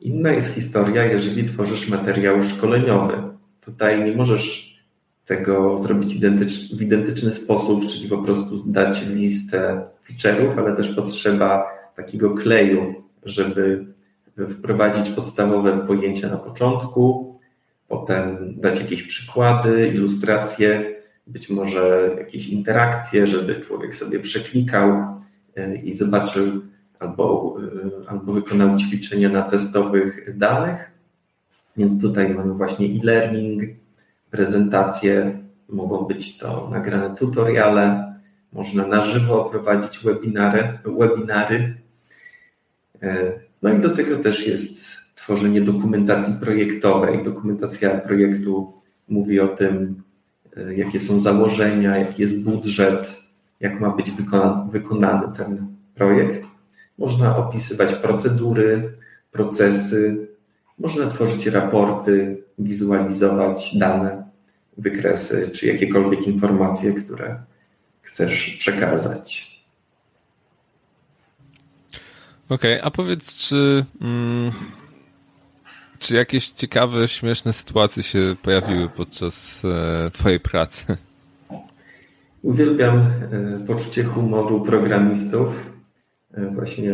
Inna jest historia, jeżeli tworzysz materiał szkoleniowy. Tutaj nie możesz tego zrobić identycz, w identyczny sposób, czyli po prostu dać listę feature'ów, ale też potrzeba takiego kleju, żeby wprowadzić podstawowe pojęcia na początku, potem dać jakieś przykłady, ilustracje, być może jakieś interakcje, żeby człowiek sobie przeklikał e, i zobaczył albo, e, albo wykonał ćwiczenia na testowych danych. Więc tutaj mamy właśnie e-learning, prezentacje, mogą być to nagrane tutoriale, można na żywo prowadzić webinary, webinary. E, no i do tego też jest tworzenie dokumentacji projektowej. Dokumentacja projektu mówi o tym, e, jakie są założenia, jaki jest budżet, jak ma być wykonany ten projekt. Można opisywać procedury, procesy, można tworzyć raporty, wizualizować dane, wykresy czy jakiekolwiek informacje, które chcesz przekazać. Okej, okay, a powiedz, czy, mm, czy jakieś ciekawe, śmieszne sytuacje się pojawiły podczas e, Twojej pracy? Uwielbiam e, poczucie humoru programistów. E, właśnie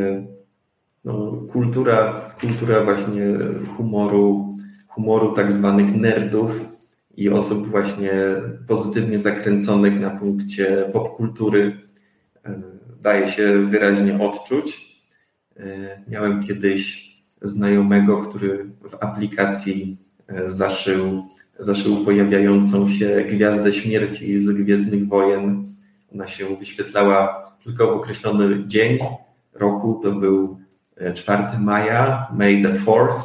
no, kultura, kultura właśnie humoru, humoru tak zwanych nerdów i osób właśnie pozytywnie zakręconych na punkcie popkultury daje się wyraźnie odczuć. Miałem kiedyś znajomego, który w aplikacji e, zaszył, zaszył pojawiającą się Gwiazdę Śmierci z Gwiezdnych Wojen. Ona się wyświetlała tylko w określony dzień roku, to był 4 maja, May the 4th,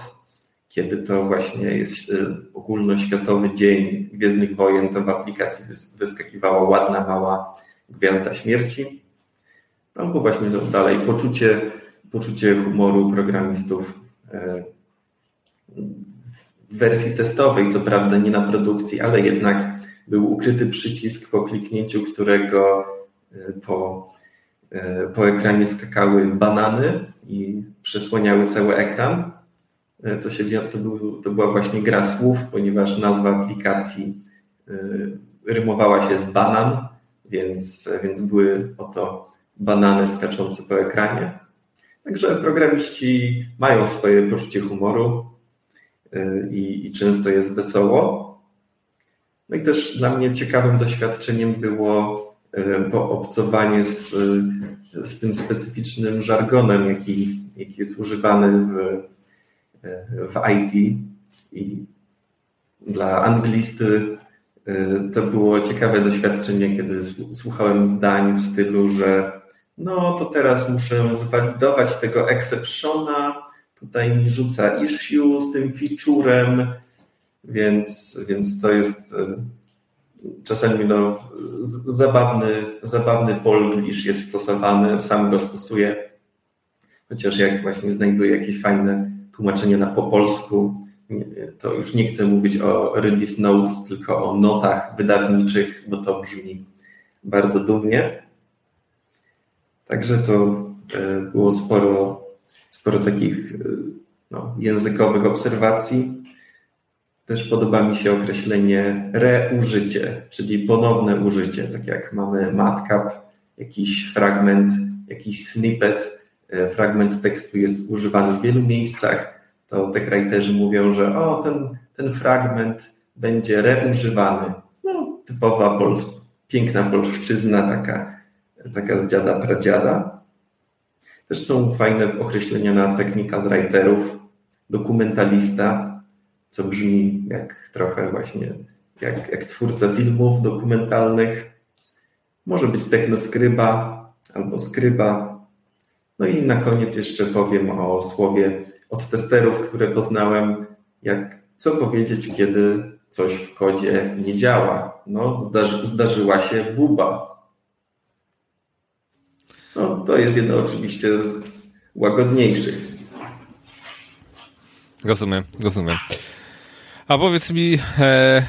kiedy to właśnie jest e, ogólnoświatowy dzień Gwiezdnych Wojen, to w aplikacji wyskakiwała ładna, mała gwiazda śmierci. Albo no, właśnie no, dalej poczucie, poczucie humoru programistów e, w wersji testowej, co prawda nie na produkcji, ale jednak był ukryty przycisk, po kliknięciu którego e, po, po ekranie skakały banany i przesłaniały cały ekran. E, to, się, to, był, to była właśnie gra słów, ponieważ nazwa aplikacji e, rymowała się z banan, więc, więc były oto banany skaczące po ekranie. Także programiści mają swoje poczucie humoru e, i, i często jest wesoło. No i też dla mnie ciekawym doświadczeniem było poobcowanie z, z tym specyficznym żargonem, jaki, jaki jest używany w w IT i dla anglisty y, to było ciekawe doświadczenie, kiedy słuchałem zdań w stylu, że no to teraz muszę zwalidować tego exceptiona, tutaj mi rzuca issue z tym featurem, więc, więc to jest y, czasami no, zabawny, zabawny polglish jest stosowany, sam go stosuję, chociaż jak właśnie znajduję jakieś fajne tłumaczenie na po polsku, to już nie chcę mówić o release notes, tylko o notach wydawniczych, bo to brzmi bardzo dumnie. Także to e, było sporo, sporo takich e, no, językowych obserwacji. Też podoba mi się określenie reużycie, czyli ponowne użycie, tak jak mamy matcap, jakiś fragment, jakiś snippet fragment tekstu jest używany w wielu miejscach, to te writerzy mówią, że o, ten, ten fragment będzie reużywany. No, typowa polska, piękna polszczyzna, taka, taka z dziada pradziada. Też są fajne określenia na technical writerów, dokumentalista, co brzmi jak trochę właśnie jak, jak twórca filmów dokumentalnych. Może być technoskryba albo skryba. No i na koniec jeszcze powiem o słowie od testerów, które poznałem, jak co powiedzieć, kiedy coś w kodzie nie działa. No, zdarzy, zdarzyła się buba. No, to jest jedno oczywiście z łagodniejszych. Rozumiem, rozumiem. A powiedz mi, e,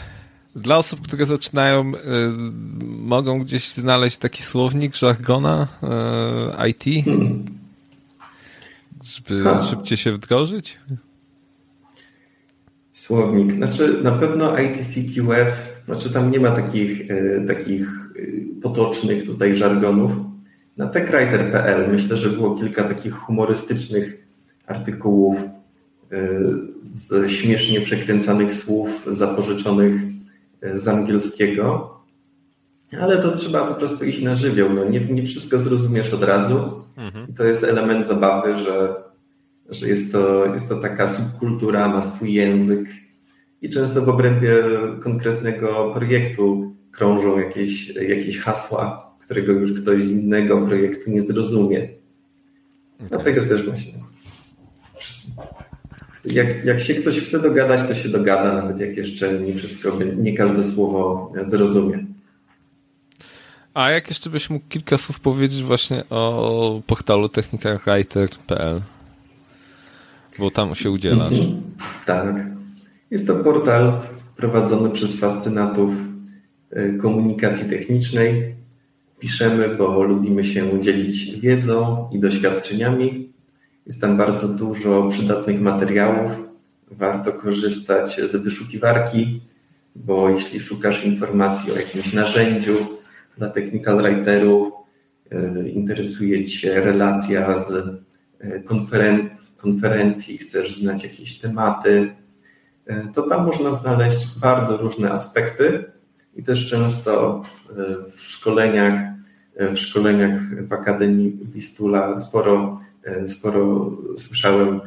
dla osób, które zaczynają, e, mogą gdzieś znaleźć taki słownik żargona e, IT, hmm. żeby ha. szybciej się wdrożyć? Słownik. Znaczy na pewno ITCQF, znaczy tam nie ma takich, e, takich e, potocznych tutaj żargonów. Na techwriter.pl myślę, że było kilka takich humorystycznych artykułów e, z śmiesznie przekręcanych słów zapożyczonych z angielskiego, ale to trzeba po prostu iść na żywioł. No, nie, nie wszystko zrozumiesz od razu. Mhm. I to jest element zabawy, że że jest to, jest to taka subkultura, ma swój język i często w obrębie konkretnego projektu krążą jakieś, jakieś hasła, którego już ktoś z innego projektu nie zrozumie. Okay. Dlatego też właśnie. Jak, jak się ktoś chce dogadać, to się dogada, nawet jak jeszcze nie wszystko, nie każde słowo zrozumie. A jak jeszcze byś mógł kilka słów powiedzieć właśnie o portalu technicalwriter.pl? Bo tam się udzielasz. Mhm. Tak. Jest to portal prowadzony przez fascynatów y, komunikacji technicznej. Piszemy, bo lubimy się dzielić wiedzą i doświadczeniami. Jest tam bardzo dużo przydatnych materiałów. Warto korzystać z wyszukiwarki, bo jeśli szukasz informacji o jakimś narzędziu dla technical writerów, y, interesuje Cię relacja z y, konferen konferencji, chcesz znać jakieś tematy, e, to tam można znaleźć bardzo różne aspekty i też często e, w szkoleniach, e, w szkoleniach w Akademii Wistula sporo, sporo słyszałem,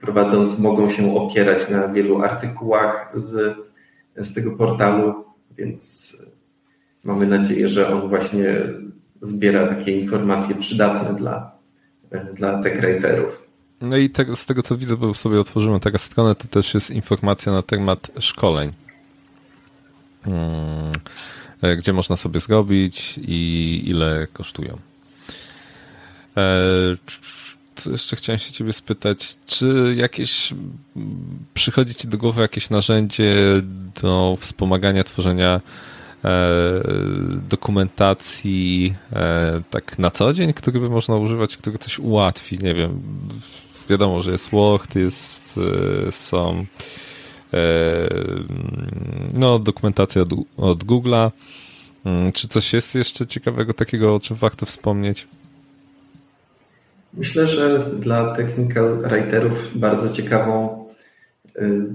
prowadząc, mogą się opierać na wielu artykułach z, z tego portalu, więc mamy nadzieję, że on właśnie zbiera takie informacje przydatne dla, dla tech writerów. No i z tego co widzę, bo sobie otworzymy taką stronę, to też jest informacja na temat szkoleń. Hmm, e, gdzie można sobie zrobić i ile kosztują. E, co jeszcze chciałem się ciebie spytać, czy jakieś przychodzi ci do głowy jakieś narzędzie do wspomagania tworzenia E, dokumentacji tak na co dzień, który by można używać, który coś ułatwi, nie wiem, wiadomo, że jest Word, jest, są no, dokumentacja od, Google'a. Mm, czy coś jest jeszcze ciekawego takiego, o czym warto wspomnieć? Myślę, że dla technical writerów bardzo ciekawą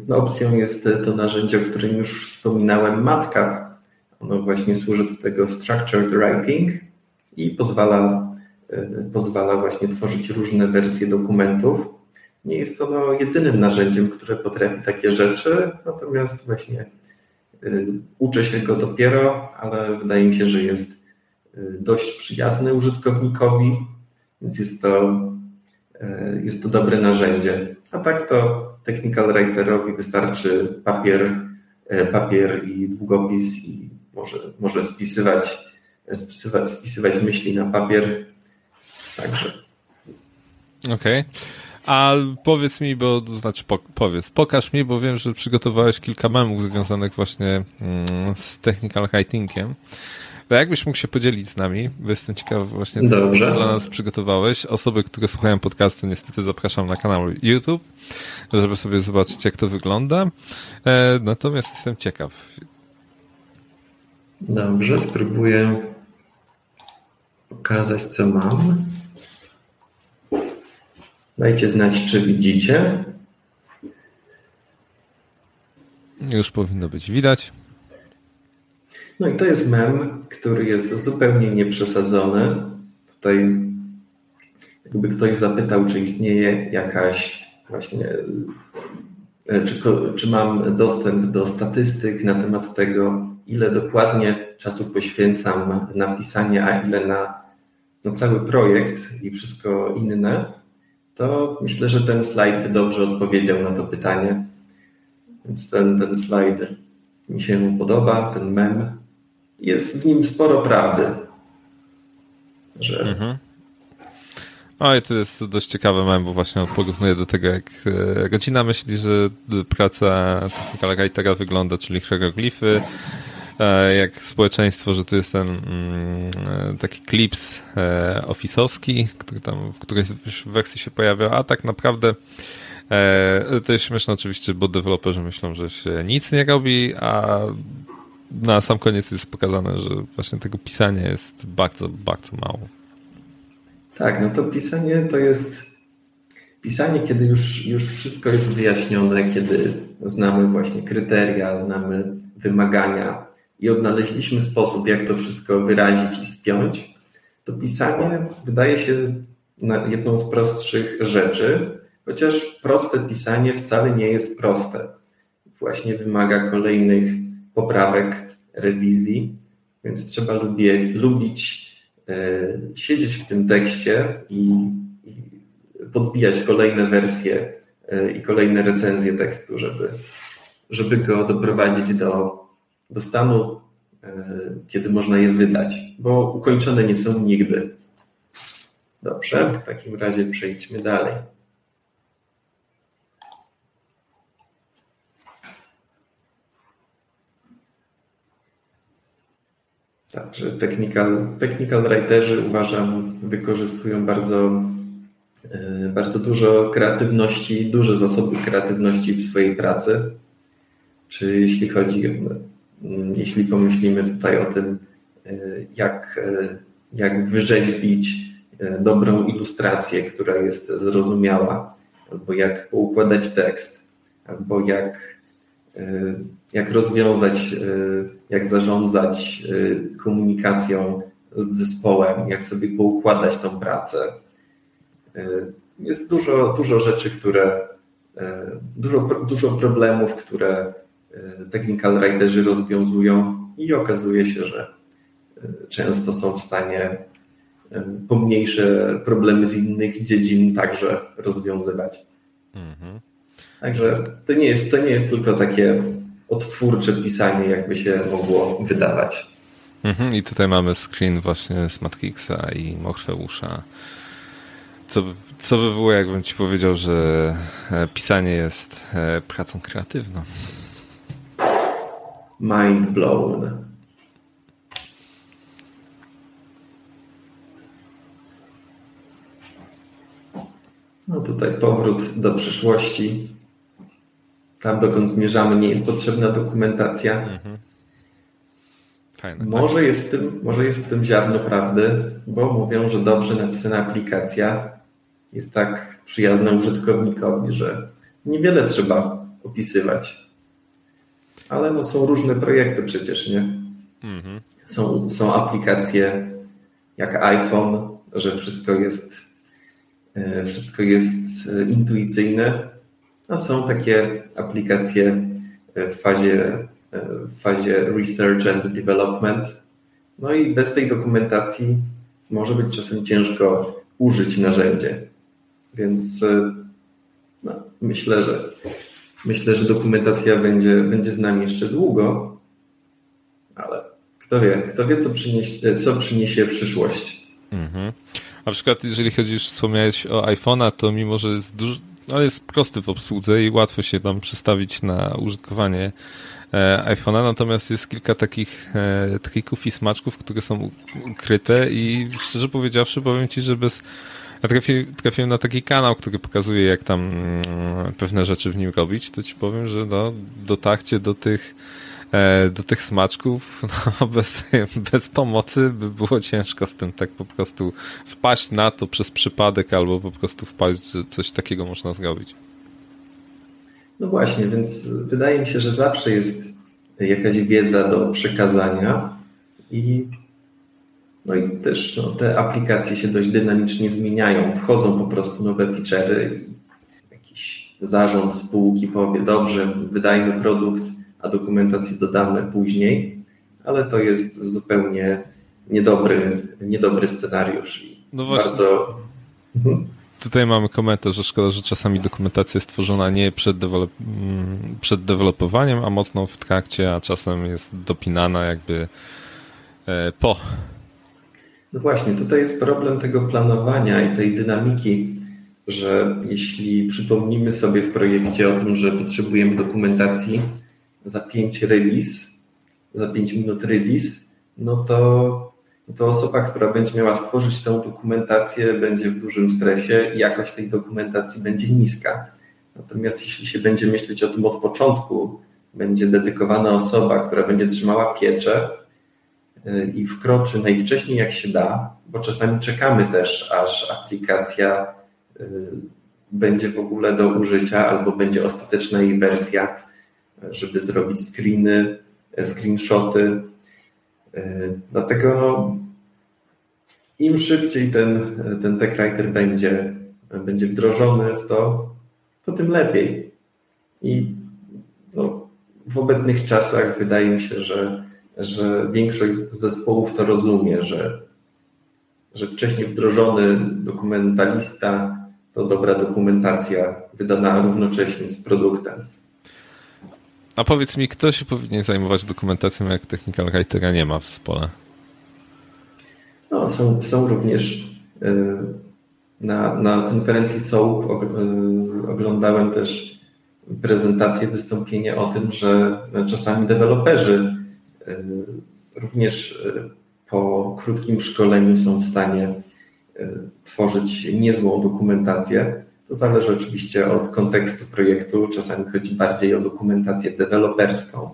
no, opcją jest to narzędzie, o którym już wspominałem, MatCap, ono właśnie służy do tego structured writing i pozwala, e, pozwala właśnie tworzyć różne wersje dokumentów. Nie jest ono jedynym narzędziem, które potrafi takie rzeczy, natomiast właśnie e, uczę się go dopiero, ale wydaje mi się, że jest e, dość przyjazny użytkownikowi, więc jest to, jest to dobre narzędzie. A tak to technical writerowi wystarczy papier, papier i długopis i może, może spisywać, spisywać, spisywać myśli na papier. Także. Okej. Okay. A powiedz mi, bo znaczy po, powiedz, pokaż mi, bo wiem, że przygotowałeś kilka memów związanych właśnie mm, z technical writingiem. To jakbyś mógł się podzielić z nami, bo jestem ciekaw właśnie, co Dobrze. dla nas przygotowałeś. Osoby, które słuchają podcastu, niestety zapraszam na kanał YouTube, żeby sobie zobaczyć, jak to wygląda. E, natomiast jestem ciekaw, Dobrze, spróbuję pokazać, co mam. Dajcie znać, czy widzicie. Już powinno być widać. No i to jest mem, który jest zupełnie nieprzesadzony. Tutaj jakby ktoś zapytał, czy istnieje jakaś właśnie, e, czy, czy mam dostęp do statystyk na temat tego, ile dokładnie czasu poświęcam na pisanie, a ile na, na cały projekt i wszystko inne, to myślę, że ten slajd by dobrze odpowiedział na to pytanie. Więc ten, ten slajd mi się podoba, ten mem. Jest w nim sporo prawdy. Że... Mhm. Oj, to jest dość ciekawe mem, bo właśnie porównuje do tego, jak rodzina myśli, że praca technical writera wygląda, czyli hieroglify, jak społeczeństwo, że tu jest ten mm, e, taki klips ofisowski, który tam w którejś wersji się pojawia, a tak naprawdę to jest śmieszne oczywiście, bo deweloperzy myślą, że się nic nie robi, a na sam koniec jest pokazane, że właśnie tego pisania jest bardzo, bardzo mało. Tak, no to pisanie to jest pisanie, kiedy już, już wszystko jest wyjaśnione, kiedy znamy właśnie kryteria, znamy wymagania i odnaleźliśmy sposób, jak to wszystko wyrazić i spiąć, to pisanie wydaje się jedną z prostszych rzeczy, chociaż proste pisanie wcale nie jest proste. Właśnie wymaga kolejnych poprawek, rewizji, więc trzeba lubię, lubić E, siedzieć w tym tekście i, i podbijać kolejne wersje e, i kolejne recenzje tekstu, żeby, żeby go doprowadzić do, do stanu, e, kiedy można je wydać, bo ukończone nie są nigdy. Dobrze, w takim razie przejdźmy dalej. Także technical, technical writerzy uważam wykorzystują bardzo, e, bardzo dużo kreatywności, duże zasoby kreatywności w swojej pracy. Czy jeśli chodzi, jeśli pomyślimy tutaj o tym, e, jak, e, jak wyrzeźbić dobrą ilustrację, która jest zrozumiała, albo jak poukładać tekst, albo jak E, jak rozwiązać, e, jak zarządzać e, komunikacją z zespołem, jak sobie poukładać tą pracę. Jest dużo, dużo rzeczy, które, dużo, dużo problemów, które technical writerzy rozwiązują i okazuje się, że często są w stanie pomniejsze problemy z innych dziedzin także rozwiązywać. Mhm. Także to nie jest, to nie jest tylko takie odtwórcze pisanie, jakby się mogło wydawać. Mhm, I tutaj mamy screen właśnie z Matrixa i Morfeusza. Co, co by było, jakbym ci powiedział, że e, pisanie jest e, pracą kreatywną? Mind blown. No tutaj powrót do przyszłości tam, dokąd zmierzamy, nie jest potrzebna dokumentacja. Mhm. Fajne, może, tak. jest w tym, może jest w tym ziarno prawdy, bo mówią, że dobrze napisana aplikacja jest tak przyjazna użytkownikowi, że niewiele trzeba opisywać. Ale no są różne projekty przecież, nie? Mhm. Są, są aplikacje jak iPhone, że wszystko jest, e, wszystko jest e, intuicyjne, a są takie aplikacje w fazie, w fazie research and development. No i bez tej dokumentacji może być czasem ciężko użyć narzędzie. Więc no, myślę, że myślę, że dokumentacja będzie, będzie z nami jeszcze długo, ale kto wie, kto wie, co przyniesie, co przyniesie przyszłość. Mhm. Na przykład, jeżeli chodzi, już wspomniałeś o iPhone'a, to mimo, że jest dużo, ale jest prosty w obsłudze i łatwo się tam przestawić na użytkowanie e, iPhone'a, natomiast jest kilka takich e, trików i smaczków, które są ukryte i szczerze powiedziawszy powiem Ci, że bez ja trafi, trafiłem na taki kanał, który pokazuje, jak tam mm, pewne rzeczy w nim robić, to ci powiem, że no, dotarcie do tych e, do tych smaczków, no, bez, bez pomocy by było ciężko z tym tak po prostu wpaść na to przez przypadek albo po prostu wpaść, że coś takiego można zrobić. No właśnie, więc wydaje mi się, że zawsze jest jakaś wiedza do przekazania i no i też no, te aplikacje się dość dynamicznie zmieniają. Wchodzą po prostu nowe feature'y i jakiś zarząd spółki powie, dobrze, wydajmy produkt, a dokumentację dodamy później, ale to jest zupełnie niedobry, niedobry scenariusz. No właśnie. Bardzo... Mhm. Tutaj mamy komentarz, że szkoda, że czasami dokumentacja jest tworzona nie przed, dewelop mm, przed dewelopowaniem, a mocno w trakcie, a czasem jest dopinana jakby e, po no właśnie, tutaj jest problem tego planowania i tej dynamiki, że jeśli przypomnimy sobie w projekcie o tym, że potrzebujemy dokumentacji za 5 release, za 5 minut release, no to, to osoba, która będzie miała stworzyć tę dokumentację, będzie w dużym stresie i jakość tej dokumentacji będzie niska. Natomiast jeśli się będzie myśleć o tym od początku, będzie dedykowana osoba, która będzie trzymała pieczę, i wkroczy najwcześniej jak się da, bo czasami czekamy też, aż aplikacja y, będzie w ogóle do użycia albo będzie ostateczna jej wersja, żeby zrobić screeny, y, screenshoty. Dlatego no, im szybciej ten, ten TechWriter będzie, będzie wdrożony w to, to tym lepiej. I no, w obecnych czasach wydaje mi się, że że większość zespołów to rozumie, że, że wcześniej wdrożony dokumentalista to dobra dokumentacja wydana równocześnie z produktem. A powiedz mi, kto się powinien zajmować dokumentacją, jak technical writera nie ma w zespole? No, są, są również y, na, na konferencji SOAP y, oglądałem też prezentację, wystąpienie o tym, że czasami deweloperzy również e, po krótkim szkoleniu są w stanie e, tworzyć niezłą dokumentację. To zależy oczywiście od kontekstu projektu. Czasami chodzi bardziej o dokumentację deweloperską.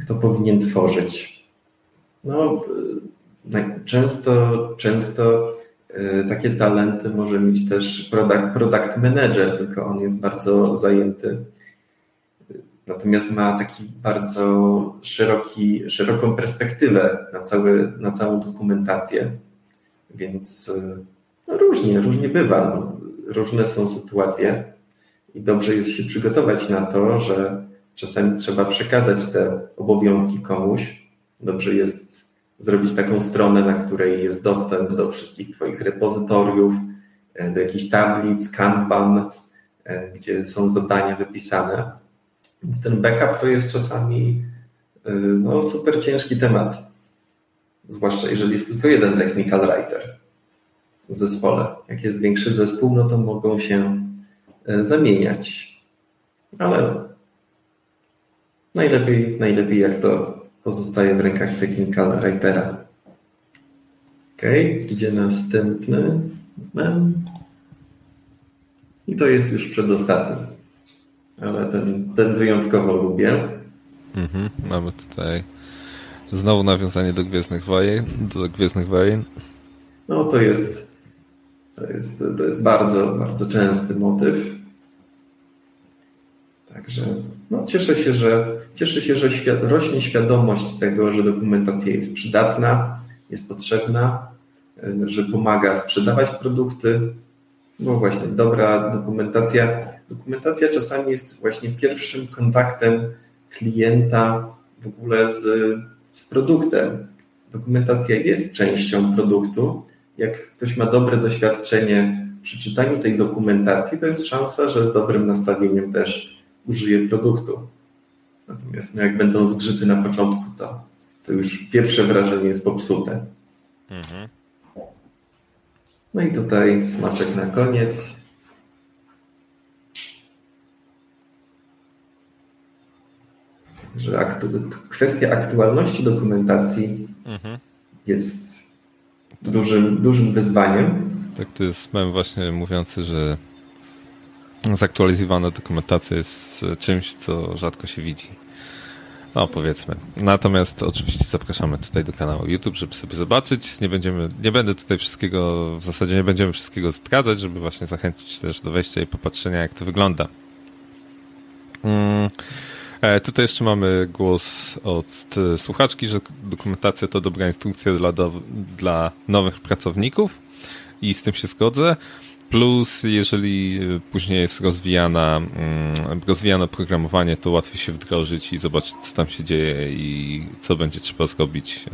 Kto powinien tworzyć? No, często, często takie talenty może mieć też product, product manager, tylko on jest bardzo zajęty natomiast ma taki bardzo szeroki, szeroką perspektywę na, cały, na całą dokumentację, więc no różnie, różnie bywa. No, różne są sytuacje i dobrze jest się przygotować na to, że czasami trzeba przekazać te obowiązki komuś. Dobrze jest zrobić taką stronę, na której jest dostęp do wszystkich Twoich repozytoriów, do jakichś tablic, Kanban, e, gdzie są zadania wypisane więc ten backup to jest czasami y, no, super ciężki temat. Zwłaszcza jeżeli jest tylko jeden technical writer w zespole. Jak jest większy zespół, no to mogą się y, zamieniać. Ale najlepiej, najlepiej jak to pozostaje w rękach technical writera. Ok, idzie następny. I to jest już przedostatni ale ten, ten wyjątkowo lubię. Mhm, mamy tutaj znowu nawiązanie do Gwiezdnych Wojen. Do Gwiezdnych Wojen. No to jest, to jest, to jest bardzo, bardzo częsty motyw. Także no, cieszę się, że, cieszę się, że rośnie świadomość tego, że dokumentacja jest przydatna, jest potrzebna, że pomaga sprzedawać produkty. No właśnie, dobra dokumentacja Dokumentacja czasami jest właśnie pierwszym kontaktem klienta w ogóle z, z produktem. Dokumentacja jest częścią produktu. Jak ktoś ma dobre doświadczenie przy czytaniu tej dokumentacji, to jest szansa, że z dobrym nastawieniem też użyje produktu. Natomiast no jak będą zgrzyty na początku, to, to już pierwsze wrażenie jest popsute. Mhm. No i tutaj smaczek na koniec. że aktu kwestia aktualności dokumentacji mhm. jest dużym, dużym wyzwaniem. Tak, to jest mem właśnie mówiący, że zaktualizowana dokumentacja jest czymś, co rzadko się widzi. No, powiedzmy. Natomiast oczywiście zapraszamy tutaj do kanału YouTube, żeby sobie zobaczyć. Nie będziemy, nie będę tutaj wszystkiego, w zasadzie nie będziemy wszystkiego zdradzać, żeby właśnie zachęcić też do wejścia i popatrzenia, jak to wygląda. Mm. E, tutaj jeszcze mamy głos od e, słuchaczki, że dokumentacja to dobra instrukcja dla, do, dla nowych pracowników i z tym się zgodzę. Plus, jeżeli e, później jest rozwijana, mm, rozwijane programowanie, to łatwiej się wdrożyć i zobaczyć, co tam się dzieje i co będzie trzeba zrobić,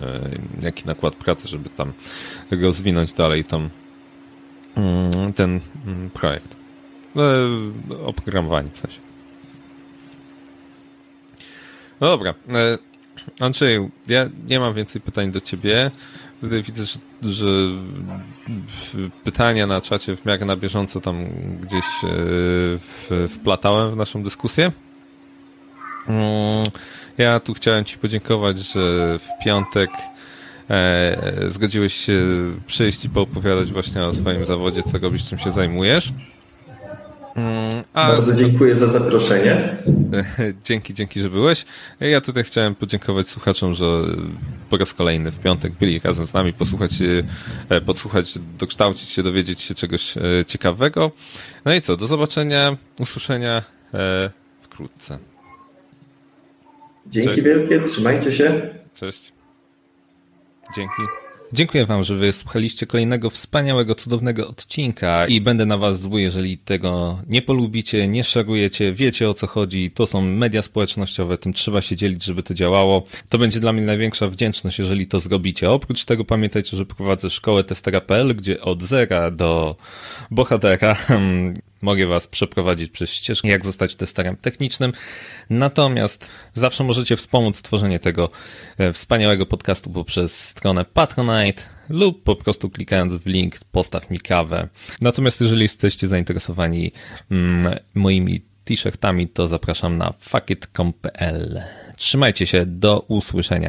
jaki nakład pracy, żeby tam rozwinąć dalej tam mm, ten mm, projekt. Oprogramowanie w sensie. No dobra. E, Andrzeju, ja nie mam więcej pytań do ciebie. Tutaj widzę, że, że pytania na czacie w miarę na bieżąco tam gdzieś e, wplatałem w naszą dyskusję. Mm, ja tu chciałem Ci podziękować, że w piątek e, zgodziłeś się przyjść i poopowiadać właśnie o swoim zawodzie, co robisz, czym się zajmujesz. A... Bardzo dziękuję za zaproszenie. Dzięki, dzięki, że byłeś. Ja tutaj chciałem podziękować słuchaczom, że po raz kolejny w piątek byli razem z nami, posłuchać, e, podsłuchać, dokształcić się, dowiedzieć się czegoś e, ciekawego. No i co, do zobaczenia, usłyszenia e, wkrótce. Dzięki Cześć. wielkie, trzymajcie się. Cześć. Dzięki. Dziękuję Wam, że wysłuchaliście kolejnego wspaniałego, cudownego odcinka i będę na Was zły, jeżeli tego nie polubicie, nie szarujecie, wiecie o co chodzi. To są media społecznościowe, tym trzeba się dzielić, żeby to działało. To będzie dla mnie największa wdzięczność, jeżeli to zrobicie. Oprócz tego pamiętajcie, że prowadzę szkołę testera.pl, gdzie od zera do bohatera mogę Was przeprowadzić przez ścieżkę, jak zostać testerem technicznym. Natomiast zawsze możecie wspomóc tworzenie tego e, wspaniałego podcastu poprzez stronę Patronite lub po prostu klikając w link postaw mi kawę. Natomiast jeżeli jesteście zainteresowani mm, moimi t-shirtami, to zapraszam na fuckit.com.pl. Trzymajcie się, do usłyszenia.